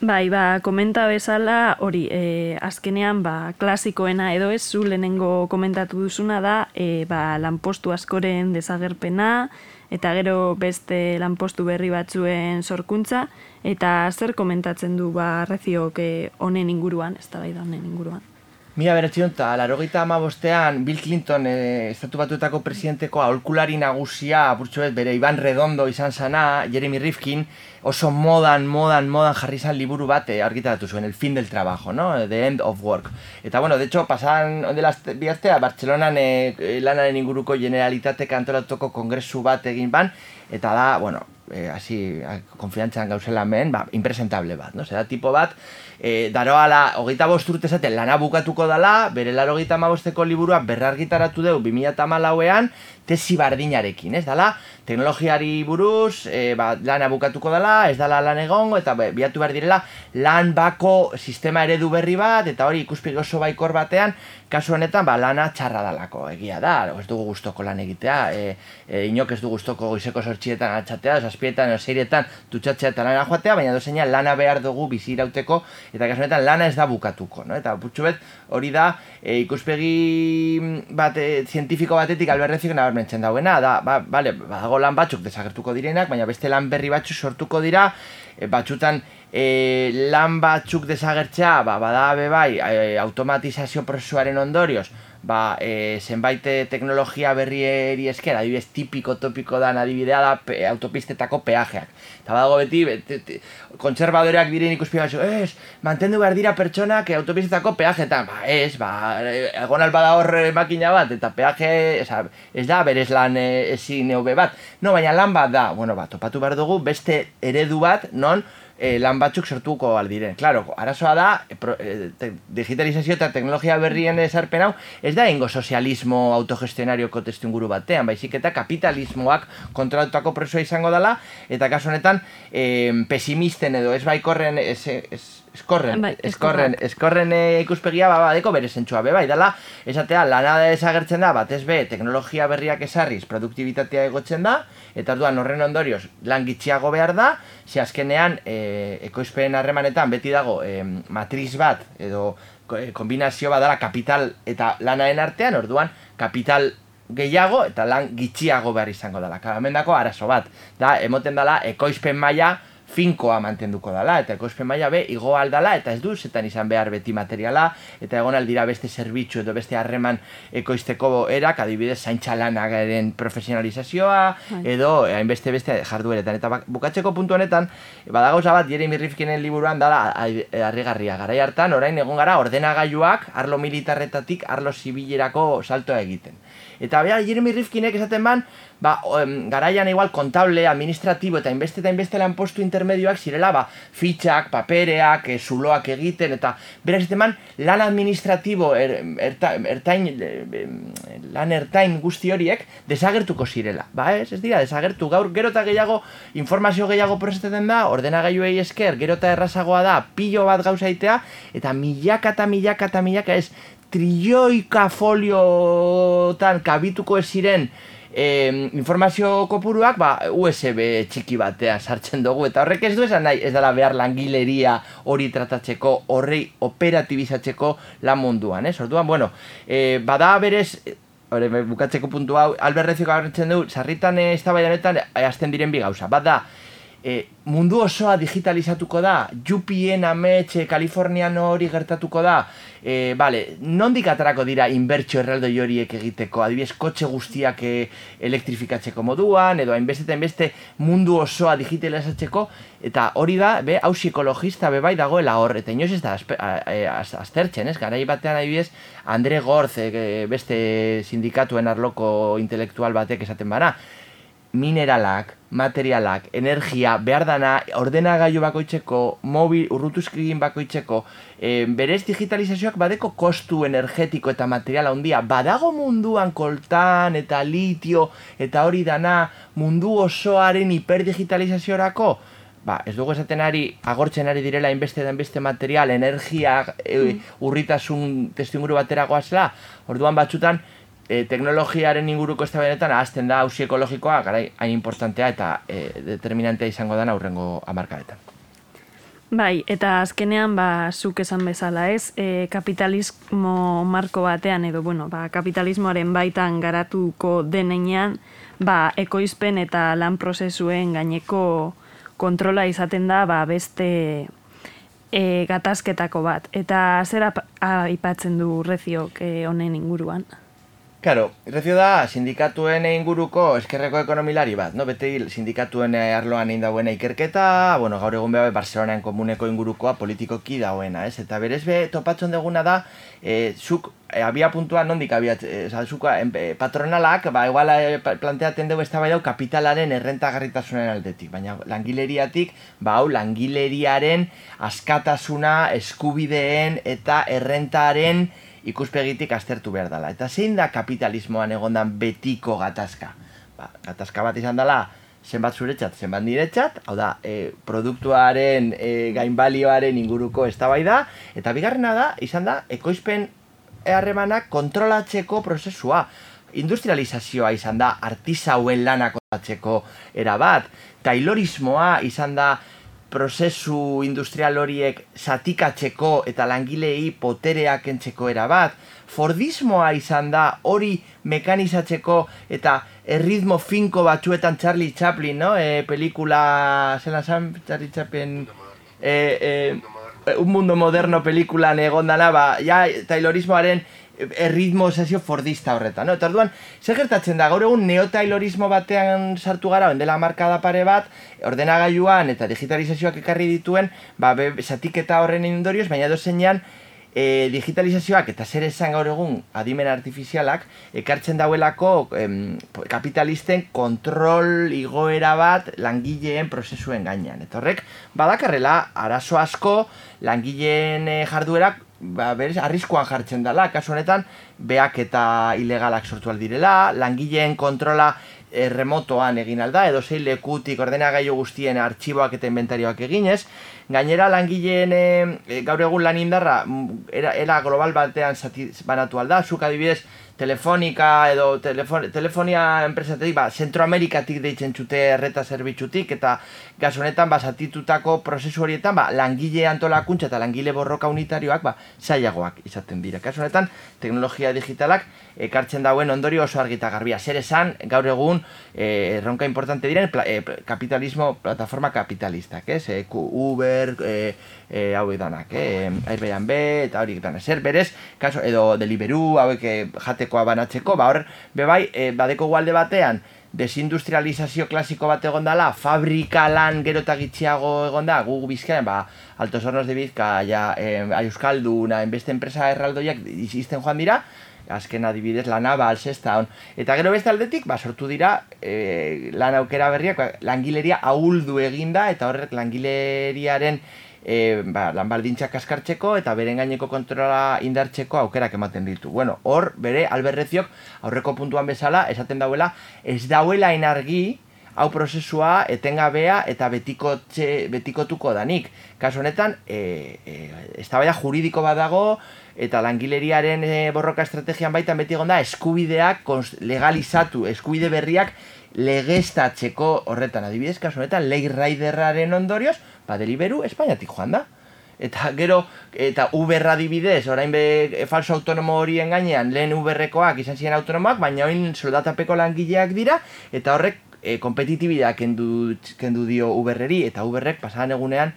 S5: Bai, ba, komenta bezala, hori, e, azkenean, ba, klasikoena edo ez, zu lehenengo komentatu duzuna da, e, ba, lanpostu askoren desagerpena, eta gero beste lanpostu berri batzuen sorkuntza, eta zer komentatzen du, ba, reziok honen inguruan, ez da bai da honen inguruan.
S11: Mila beratxion eta larogeita ama bostean Bill Clinton e, estatu batuetako presidenteko aholkulari nagusia burtsuet bere Iban Redondo izan zana, Jeremy Rifkin, oso modan, modan, modan jarri zan liburu bat e, argitaratu zuen, el fin del trabajo, no? The end of work. Eta bueno, de hecho, pasan ondela bihaztea, Bartzelonan e, lanaren inguruko generalitate kantoratuko kongresu bat egin ban, eta da, bueno, e, hasi, konfiantzan gauzela men, ba, impresentable bat, no? Zera, tipo bat, e, daroala, hogeita bost urte zaten, lana bukatuko dala, bere laro hogeita bosteko liburua berrargitaratu deu 2008an, tesi bardinarekin, ez dala, teknologiari buruz, e, ba, lana bukatuko dela, ez dala lan egongo, eta be, biatu behar direla, lan bako sistema eredu berri bat, eta hori ikuspegi oso baikor batean, kasu honetan, ba, lana txarra dalako, egia da, ez dugu gustoko lan egitea, e, e, inok ez du gustoko goizeko sortxietan atxatea, zazpietan, seiretan, tutxatzea eta lana joatea, baina dozeina lana behar dugu bizi irauteko, eta kasu honetan lana ez da bukatuko, no? eta putxu bet, hori da, e, ikuspegi bat, e, zientifiko batetik alberrezik nabarmentzen dauena, da, ba, bale, badago lan batzuk desagertuko direnak, baina beste lan berri batzuk sortuko dira, e, batzutan e, lan batzuk desagertzea, ba, bada bai, e, automatizazio prozesuaren ondorioz, ba, e, zenbait teknologia berrieri esker, adibidez tipiko topiko da adibidea da pe, autopistetako peajeak. Eta badago beti, beti kontserbadoreak diren ikuspia batzu, ez, mantendu behar dira pertsonak autopistetako peajetan. Ba, ez, ba, egon alba hor makina bat, eta peaje, eza, ez da, berez lan e, ezin bat. No, baina lan bat da, bueno, ba, topatu behar dugu, beste eredu bat, non, e, lan batzuk sortuko aldiren. Claro, arazoa da, e, digitalizazio eta teknologia berrien esarpen hau, ez da ingo sozialismo autogestionarioko testu inguru batean, baizik eta kapitalismoak kontratutako presua izango dela, eta kasu honetan, e, pesimisten edo ez baikorren, ez, ez, eskorren, bai, eskorren, eskorren e, ikuspegia ba, badeko bere zentsua be, bai, dala, esatea, lana desagertzen da, batez be, teknologia berriak esarriz, produktibitatea egotzen da, eta orduan horren ondorioz, lan gitxiago behar da, ze azkenean, e, ekoizpen harremanetan, beti dago, e, matriz bat, edo e, kombinazio bat dala, kapital eta lanaen artean, orduan, kapital gehiago eta lan gitxiago behar izango dela. Hemen arazo bat, da, emoten dela, ekoizpen maila, finkoa mantenduko dala, eta ekospen maila be, igo aldala, eta ez du, zetan izan behar beti materiala, eta egon aldira beste zerbitzu edo beste harreman ekoizteko erak, adibidez, zaintza lanagaren profesionalizazioa, bai. edo, hainbeste beste jardueretan. Eta bukatzeko puntu honetan, badagauza bat, Jeremy Rifkinen liburuan dala, harrigarria, garai hartan, orain egon gara, ordenagailuak, arlo militarretatik, arlo zibilerako saltoa egiten. Eta bea, Jeremy Rifkinek esaten ban, ba, garaian igual kontable, administratibo eta inbeste eta inbeste lan postu intermedioak zirela, ba, fitxak, papereak, e, zuloak egiten, eta berak esaten ban, lan administratibo, er, ertain, lan ertain guzti horiek, desagertuko zirela. Ba, ez, ez dira, desagertu, gaur gero eta gehiago, informazio gehiago prozetetan da, ordenagailuei esker, gero eta errazagoa da, pilo bat gauzaitea, eta milaka eta milaka eta milaka ez, trioika foliotan kabituko ez ziren eh, informazio kopuruak ba, USB txiki batean sartzen dugu eta horrek ez du esan nahi ez dela behar langileria hori tratatzeko horrei operatibizatzeko lan munduan, eh? Orduan, bueno, eh, bada berez Hore, bukatzeko puntu hau, alberrezio gaurretzen du, sarritan ez da baianetan, azten diren bi gauza. Bat e, mundu osoa digitalizatuko da, Jupien ametxe, Kalifornian hori gertatuko da, e, bale, nondik atarako dira inbertsio erraldoi horiek egiteko, adibidez, kotxe guztiak e, elektrifikatzeko moduan, edo hainbeste eta hainbeste mundu osoa digitalizatzeko, eta hori da, be, hausi ekologista be bai dagoela hor, eta inoz ez da aztertzen, ez, garai batean adibidez, Andre Gorz, e, beste sindikatuen arloko intelektual batek esaten bara, mineralak, materialak, energia, behar dana, ordenagailu bakoitzeko, mobil, urrutuzkigin bakoitzeko, e, berez digitalizazioak badeko kostu energetiko eta materiala handia, badago munduan koltan eta litio eta hori dana mundu osoaren hiperdigitalizaziorako, ba, ez dugu esaten ari, agortzen ari direla inbeste den beste material, energia, e, urritasun testinguru batera goazela, orduan batzutan, e, teknologiaren inguruko ez benetan ahazten da hausi ekologikoa, garai, hain importantea eta e, determinantea izango da aurrengo amarkadetan.
S5: Bai, eta azkenean, ba, zuk esan bezala, ez, e, kapitalismo marko batean, edo, bueno, ba, kapitalismoaren baitan garatuko denean, ba, ekoizpen eta lan prozesuen gaineko kontrola izaten da, ba, beste e, gatazketako bat. Eta zer aipatzen du reziok e, honen inguruan?
S11: Claro, Irrezio da sindikatuen inguruko eskerreko ekonomilari bat, no? Beti sindikatuen eh, arloan egin dagoena ikerketa, bueno, gaur egun beha Barcelonaen komuneko ingurukoa politikoki dagoena, ez? Eta berez be topatzen duguna da, e, zuk e, abia puntua nondik abia, e, oza, zuk, e, patronalak, ba, igual e, planteatzen dugu ez da kapitalaren errentagarritasunen aldetik, baina langileriatik, ba, hau, langileriaren askatasuna, eskubideen eta errentaren ikuspegitik aztertu behar dela. Eta zein da kapitalismoan egondan betiko gatazka? Ba, gatazka bat izan dela, zenbat zuretzat, zenbat niretzat, hau da, e, produktuaren e, gainbalioaren inguruko eztabaida eta bigarrena da, izan da, ekoizpen harremanak kontrolatzeko prozesua. Industrializazioa izan da, artisauen lanak kontrolatzeko erabat. Taylorismoa izan da, prozesu industrial horiek zatikatzeko eta langilei potereak entzeko erabat. Fordismoa izan da hori mekanizatzeko eta erritmo finko batzuetan Charlie Chaplin, no? E, pelikula, zelan zan Charlie Chaplin... E, e, un mundo moderno pelikulan egondana, ba, ja, taylorismoaren erritmo sesio fordista horretan, no? Eta orduan, zer gertatzen da, gaur egun neotaylorismo batean sartu gara, dela markada pare bat, ordenagailuan eta digitalizazioak ekarri dituen, ba, be, zatiketa horren indorioz, baina dozenean, e, digitalizazioak eta zer esan gaur egun adimen artifizialak ekartzen dauelako em, kapitalisten kontrol igoera bat langileen prozesuen gainean. Eta horrek, badakarrela, arazo asko langileen eh, jarduerak ba, berez, arriskuan jartzen dela, kasu honetan, beak eta ilegalak sortu aldirela, langileen kontrola e, remotoan egin alda, edo zein lekutik ordenagailu guztien artxiboak eta inventarioak eginez. Gainera langileen e, gaur egun lan indarra mm, era, era global batean zati, banatu alda, zuk adibidez telefonika edo telefon, telefonia enpresatetik, ba, Zentroamerikatik deitzen txute erreta zerbitzutik, eta gaz honetan, ba, zatitutako prozesu horietan, ba, langile antolakuntza eta langile borroka unitarioak, ba, zailagoak izaten dira. Kasu honetan, teknologia digitalak ekartzen dauen ondorio oso argita garbia. Zer esan, gaur egun, e, erronka importante diren, pla, e, kapitalismo, plataforma kapitalistak, ez? E, Uber, e, e, hauek danak, eh? Airbnb eta horiek danak. Zer berez, kaso, edo Deliveroo, hauek e, jatekoa banatzeko, ba hor, bebai, e, badeko gualde batean, desindustrializazio klasiko bat egon dela, fabrika lan gero eta gitxiago egon da, gu bizkaian, ba, Altos Hornos de Bizkaia, eh, Euskalduna, enbeste enpresa erraldoiak izten joan dira, azken adibidez lana, ba, alzesta, on. Eta gero beste aldetik, ba, sortu dira e, lan aukera berriak, ba, langileria ahuldu eginda, eta horrek langileriaren e, ba, lan baldintzak kaskartzeko eta beren gaineko kontrola indartzeko aukerak ematen ditu. Bueno, hor, bere, alberreziok, aurreko puntuan bezala, esaten dauela, ez dauela inargi, hau prozesua etengabea eta betikotxe, betikotuko danik. Kasu honetan, e, e, eztabaida juridiko bat dago, eta langileriaren e, borroka estrategian baitan beti egon da eskubideak legalizatu, eskubide berriak legeztatzeko horretan adibidez, kasu honetan, Lake Riderraren ondorioz, ba, deliberu Espainiatik joan da. Eta gero, eta Uber adibidez, orain be e, falso autonomo horien gainean, lehen Uberrekoak izan ziren autonomoak, baina orain soldatapeko langileak dira, eta horrek e, kompetitibidea kendu, kendu dio Uberreri, eta Uberrek pasadan egunean,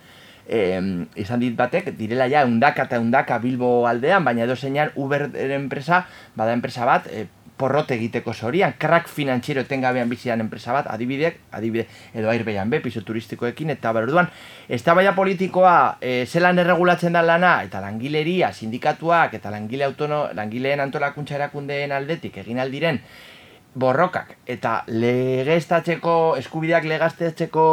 S11: em, izan dit batek, direla ja, undaka eta undaka Bilbo aldean, baina edo zeinan Uber enpresa, bada enpresa bat, e, porrot egiteko zorian, crack finantziero etengabean bizian enpresa bat, adibidek, adibide, edo Airbnb, piso turistikoekin, eta berduan, eztabaida politikoa e, zelan erregulatzen da lana, eta langileria, sindikatuak, eta langile autono, langileen antolakuntza erakundeen aldetik egin aldiren, borrokak. Eta legeztatzeko, eskubideak legaztetzeko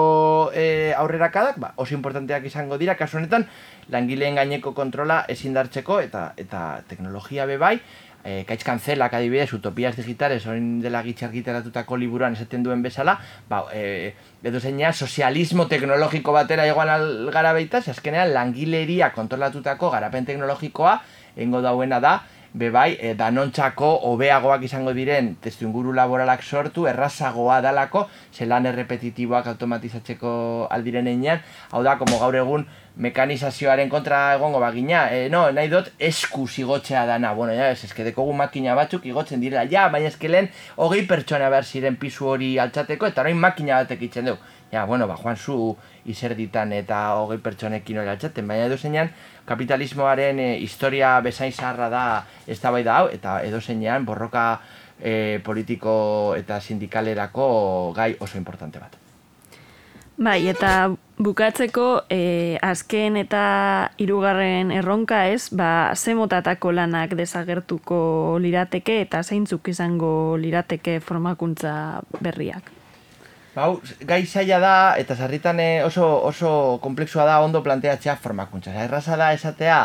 S11: e, aurrerakadak, ba, oso importanteak izango dira, kasu honetan, langileen gaineko kontrola ezin dartzeko eta, eta teknologia bebai, e, kaitz kanzelak adibidez, utopias digitales, orain dela gitxe argitaratutako liburuan esaten duen bezala, ba, e, edo zeinean sozialismo teknologiko batera egoan gara baita, azkenean langileria kontrolatutako garapen teknologikoa, engo dauena da, bebai, e, danontzako hobeagoak izango diren testu inguru laboralak sortu, errazagoa dalako, zelan errepetitiboak automatizatzeko aldiren einean, hau da, como gaur egun, mekanizazioaren kontra egongo bagina, e, no, nahi dut esku zigotzea dana, bueno, ja, ez, eske dekogu makina batzuk igotzen direla, ja, baina eskelen hogei pertsona behar ziren pisu hori altzateko, eta orain makina batek itzen dugu. Ja, bueno, ba, joan zu izerditan eta hogei pertsonekin hori altzaten, baina edo zeinan, kapitalismoaren e, historia bezain zaharra da ez da hau, eta edo zeinan, borroka e, politiko eta sindikalerako gai oso importante bat.
S5: Bai, eta bukatzeko e, azken eta hirugarren erronka ez, ba, ze motatako lanak desagertuko lirateke eta zeintzuk izango lirateke formakuntza berriak.
S11: Bau, gai zaila da, eta zarritan eh, oso, oso komplexua da ondo planteatzea formakuntza. Erraza da esatea,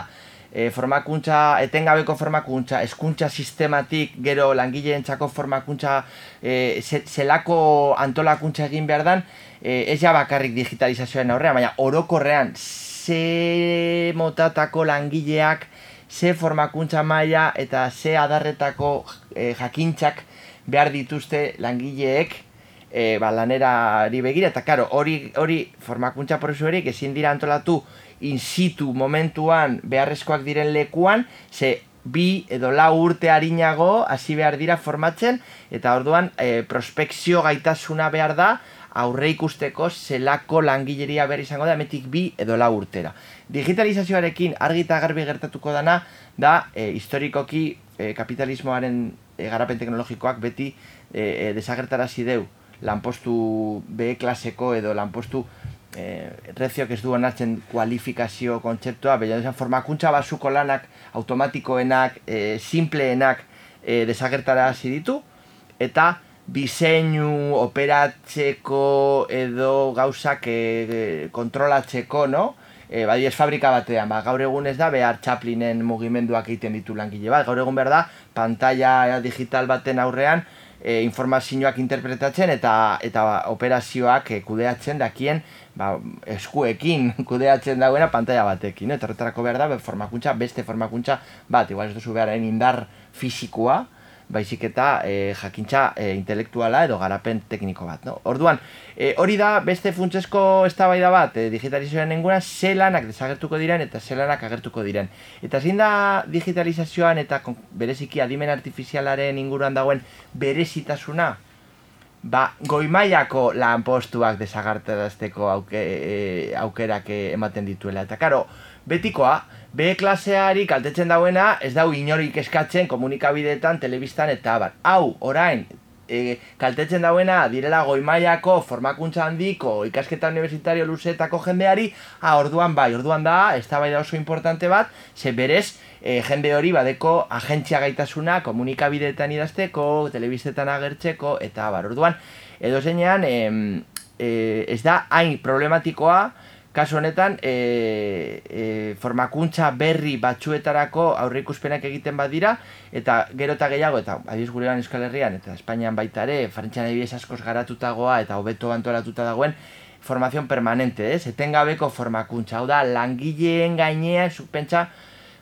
S11: e, formakuntza, etengabeko formakuntza, eskuntza sistematik, gero langileentzako formakuntza, e, zelako antolakuntza egin behar dan, e, ez ja bakarrik digitalizazioaren aurrean, baina orokorrean ze motatako langileak, ze formakuntza maila eta ze adarretako e, jakintzak behar dituzte langileek e, ba, lanerari begira, eta karo, hori, hori formakuntza prozesu ezin dira antolatu in situ momentuan beharrezkoak diren lekuan, ze bi edo lau urte harinago hasi behar dira formatzen, eta orduan e, prospekzio gaitasuna behar da, aurre ikusteko zelako langileria behar izango da emetik bi edo la urtera. Digitalizazioarekin argi eta garbi gertatuko dana da e, historikoki e, kapitalismoaren e, garapen teknologikoak beti e, e, desagertarazi deu lanpostu B klaseko edo lanpostu e, reziok ez du onartzen kualifikazio kontzeptua, baina esan formakuntza basuko lanak automatikoenak, e, simpleenak e, desagertarazi ditu, eta biseinu operatzeko edo gauzak e, kontrolatzeko, no? E, bai ez fabrika batean, ba, gaur egun ez da behar Chaplinen mugimenduak egiten ditu langile bat, gaur egun behar da pantalla digital baten aurrean e, informazioak interpretatzen eta eta operazioak e, kudeatzen dakien ba, eskuekin kudeatzen dagoena pantalla batekin, eta horretarako behar da formakuntza, beste formakuntza bat, igual ez duzu behar indar fizikoa, baizik eta e, jakintza e, intelektuala edo garapen tekniko bat. No? Orduan, e, hori da beste funtsesko eztabaida bat e, digitalizazioan nenguna, ze lanak desagertuko diren eta ze lanak agertuko diren. Eta zein da digitalizazioan eta bereziki adimen artifizialaren inguruan dagoen berezitasuna, ba, goimaiako lanpostuak desagartarazteko auke, e, aukerak ematen dituela. Eta karo, betikoa, B klaseari kaltetzen dauena ez dau inorik eskatzen komunikabideetan, telebistan eta abar. Hau, orain, e, kaltetzen dauena direla goimaiako formakuntza handiko ikasketa universitario luzetako jendeari, ha, orduan bai, orduan da, ez da bai da oso importante bat, ze berez, e, jende hori badeko agentzia gaitasuna komunikabideetan idazteko, telebistetan agertzeko, eta abar, orduan, edo zeinean, e, ez da hain problematikoa, Kasu honetan, e, e, formakuntza berri batzuetarako aurreikuspenak egiten badira, eta gero eta gehiago, eta adiz gure Euskal Herrian, eta Espainian baita ere, farentxan ebies askoz garatutagoa eta hobeto antolatuta dagoen, formazion permanente, ez? Etengabeko formakuntza, hau da, langileen gainean, pentsa,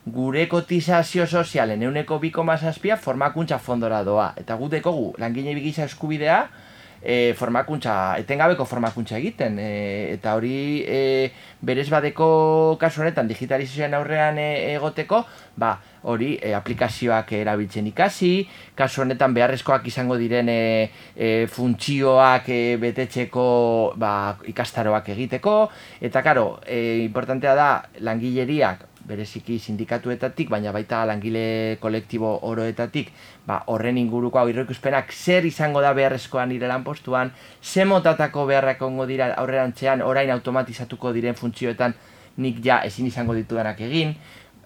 S11: gure kotizazio sozialen euneko biko mazazpia formakuntza fondora doa. Eta gu dekogu, langile bigisa eskubidea, e, formakuntza, etengabeko formakuntza egiten. E, eta hori e, berez badeko kasu honetan digitalizazioan aurrean e, egoteko, ba, hori e, aplikazioak erabiltzen ikasi, kasu honetan beharrezkoak izango diren e, e, funtzioak e, betetzeko ba, ikastaroak egiteko, eta karo, e, importantea da langileriak bereziki sindikatuetatik, baina baita langile kolektibo oroetatik, ba, horren inguruko hau irroikuspenak zer izango da beharrezkoan nire lan postuan, ze motatako beharrak ongo dira aurrerantzean orain automatizatuko diren funtzioetan nik ja ezin izango ditudanak egin,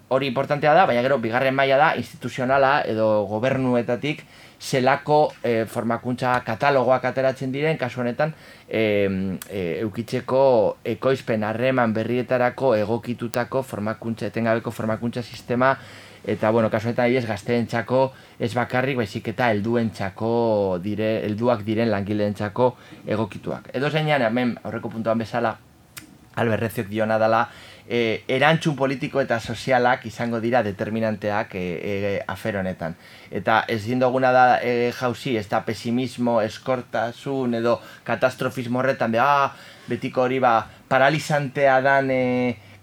S11: hori importantea da, baina gero bigarren maila da instituzionala edo gobernuetatik zelako e, formakuntza katalogoak ateratzen diren, kasu honetan, e, e, eukitzeko ekoizpen harreman berrietarako egokitutako formakuntza, etengabeko formakuntza sistema, eta, bueno, kasu honetan, ez gazteentzako ez bakarrik, baizik eta helduentzako dire, helduak diren langileentzako egokituak. Edo zeinan, hemen, aurreko puntuan bezala, alberreziok diona dela, e, erantzun politiko eta sozialak izango dira determinanteak e, e, afer honetan. Eta ez dindoguna da e, jauzi, ez da pesimismo, eskortasun edo katastrofismo horretan, de, ah, betiko hori ba, paralizantea dan e,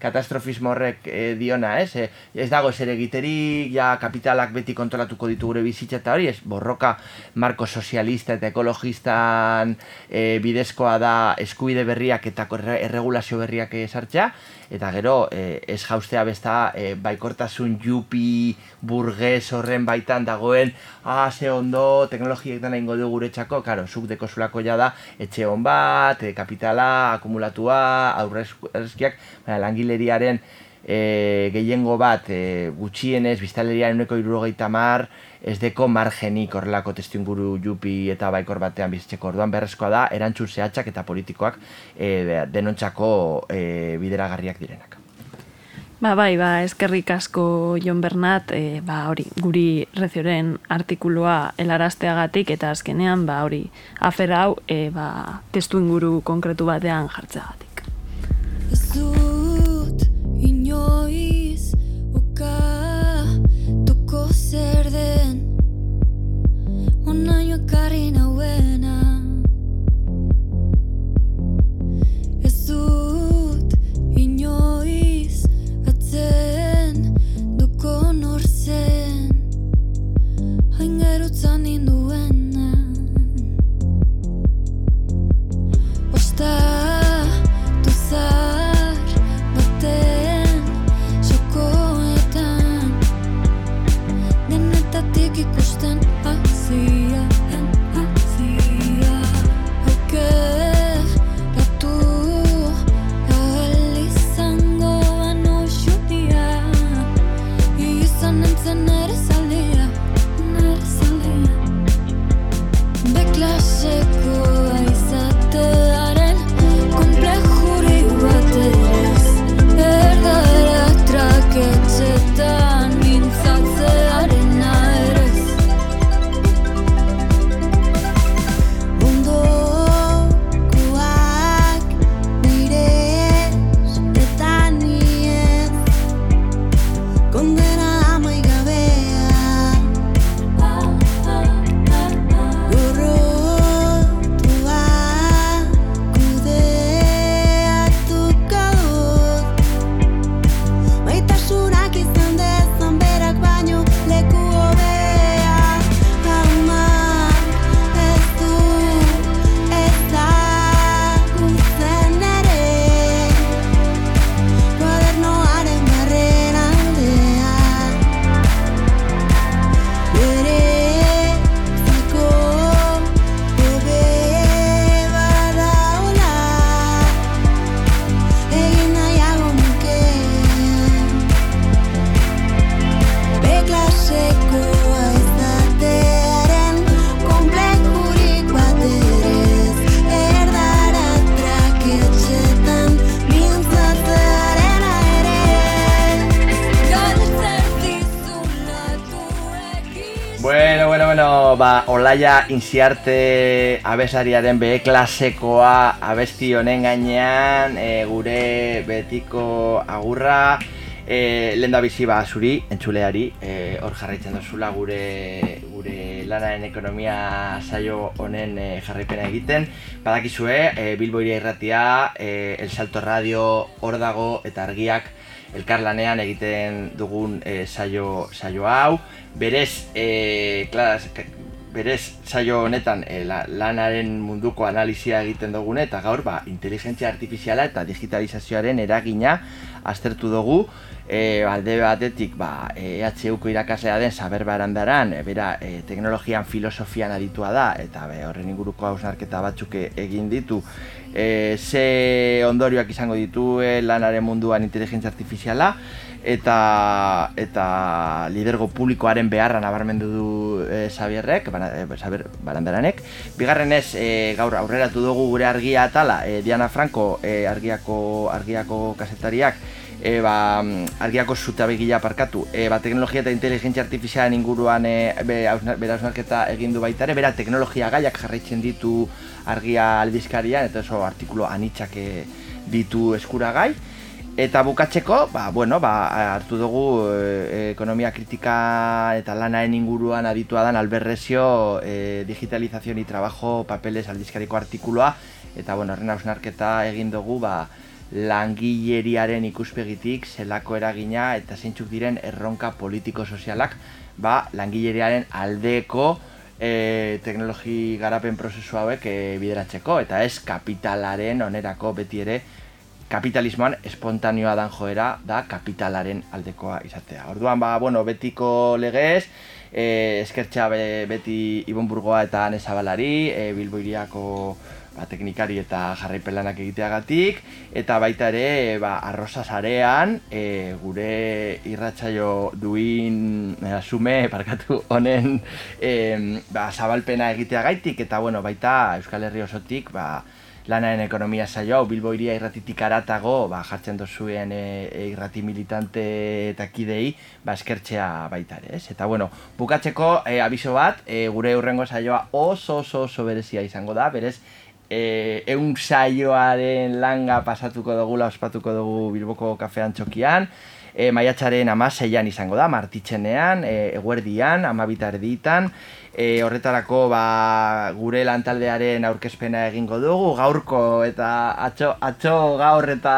S11: katastrofismo horrek e, diona, ez? E, ez dago zer egiterik, ja kapitalak beti kontrolatuko ditu gure bizitza eta hori, ez? Borroka marko sozialista eta ekologistan e, bidezkoa da eskubide berriak eta erregulazio berriak sartzea, eta gero e, ez jaustea besta e, baikortasun jupi burgues horren baitan dagoen ah, ze ondo, teknologiek dena ingo du guretzako, karo, zuk deko zulako ja da etxe hon bat, e, kapitala, akumulatua, aurrezkiak, langileriaren e, gehiengo bat e, gutxienez, biztaleriaren uneko irurogeita mar, ez deko margenik horrelako testinguru jupi eta baikor batean bizitzeko orduan berrezkoa da, erantzun zehatzak eta politikoak e, denontzako e, bideragarriak direnak.
S12: Ba, bai, ba, eskerrik asko Jon Bernat, e, ba, hori, guri rezioren artikuloa helarazteagatik eta azkenean, ba, hori, afer hau, e, ba, testu inguru konkretu batean jartzeagatik. Zut, inoiz, oka, toko zer
S11: Olaia inziarte abesariaren B klasekoa abesti honen gainean e, gure betiko agurra e, lehen da bizi ba zuri, entzuleari, e, hor jarraitzen dozula gure gure lanaren ekonomia saio honen e, jarraipena egiten. Badakizue, e, Bilbo iria irratia, e, El Salto Radio, hor dago eta argiak elkarlanean egiten dugun e, saio, saio hau. Berez, e, klas, berez saio honetan e, la, lanaren munduko analizia egiten dugune eta gaur ba, inteligentzia artifiziala eta digitalizazioaren eragina aztertu dugu. E, alde batetik ba, EHUko irakaslea den Saber Barandaran, e, bera e, teknologian filosofian aditua da eta be, horren inguruko hausnarketa batzuk e- egin ditu. E, ze ondorioak izango ditu lanaren munduan inteligentzia artifiziala eta eta lidergo publikoaren beharra nabarmendu du e, Xabierrek, bana, e, Xabier Barandaranek. Bigarrenez, e, gaur aurreratu dugu gure argia atala, e, Diana Franco, e, argiako argiako kasetariak, e, ba, argiako zutabegila parkatu, e, ba, teknologia eta inteligentzia artifizialen inguruan e, be, hausnarketa egin du baita ere, bera teknologia gaiak jarraitzen ditu argia aldizkarian, eta oso artikulo anitzak ditu eskuragai. Eta bukatzeko, ba, bueno, ba, hartu dugu e, ekonomia kritika eta lanaen inguruan aditua dan alberrezio e, digitalizazioni y trabajo papeles aldizkariko artikuloa eta bueno, horren hausnarketa egin dugu ba, langileriaren ikuspegitik zelako eragina eta zeintzuk diren erronka politiko-sozialak ba, langileriaren aldeko e, teknologi garapen prozesu hauek e, bideratzeko. Eta ez kapitalaren onerako beti ere kapitalismoan espontaneoa dan joera da kapitalaren aldekoa izatea. Orduan, ba, bueno, betiko legez, e, eskertxa beti Ibon Burgoa eta Ane Zabalari, e, Bilbo iriako ba, teknikari eta jarraipelanak egiteagatik, eta baita ere, ba, arroza zarean, e, gure irratsaio duin asume, parkatu honen, e, ba, zabalpena egiteagaitik, eta bueno, baita Euskal Herri osotik, ba, lanaren ekonomia saio hau Bilbo iria irratitik aratago ba, jartzen dozuen e, e, irrati militante eta kidei ba, eskertzea baita ere, ez? Eta bueno, bukatzeko e, abiso bat, e, gure urrengo saioa oso oso oso berezia izango da, berez e, eun saioaren langa pasatuko dugu, ospatuko dugu Bilboko kafean txokian, e, maiatxaren amaseian izango da, martitzenean, e, eguerdian, amabita erditan, e, horretarako ba, gure lantaldearen aurkezpena egingo dugu, gaurko eta atxo, atxo gaur eta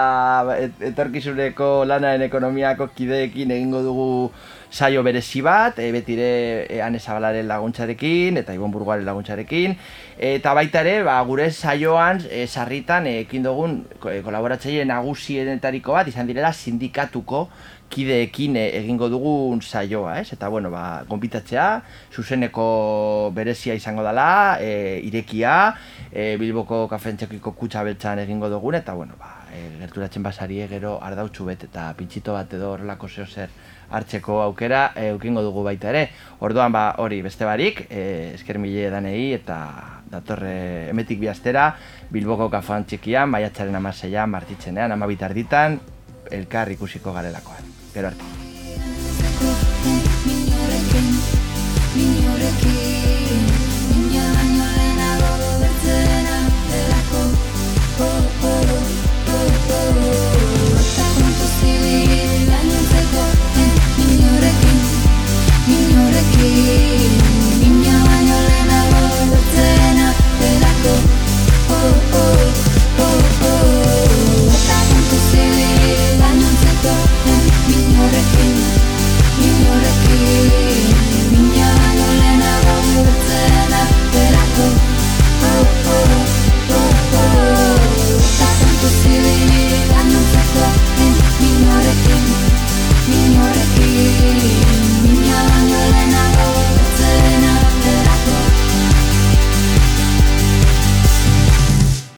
S11: etorkizuneko lanaren ekonomiako kideekin egingo dugu saio berezi bat, e, betire e, Ane Zabalaren laguntzarekin eta Ibon Burgoaren laguntzarekin eta baita ere, ba, gure saioan e, sarritan ekin dugun e, kolaboratzaile nagusienetariko bat izan direla sindikatuko kideekin eh, egingo dugun saioa, ez? Eta bueno, ba, gonbitatzea, zuzeneko berezia izango dela, e, irekia, e, Bilboko kafentxekiko kutsa beltzan egingo dugun, eta bueno, ba, e, gerturatzen basari gero ardautxu bet eta pintxito bat edo horrelako zeo zer hartzeko aukera eukingo dugu baita ere. Orduan ba hori beste barik, e, esker mile danei eta datorre emetik bihaztera, Bilboko kafan txikian, maiatxaren amaseian, martitzenean, amabitarditan, elkar ikusiko garelakoan. Gero arte. Mina baino lehenago dutena delako Oh, oh.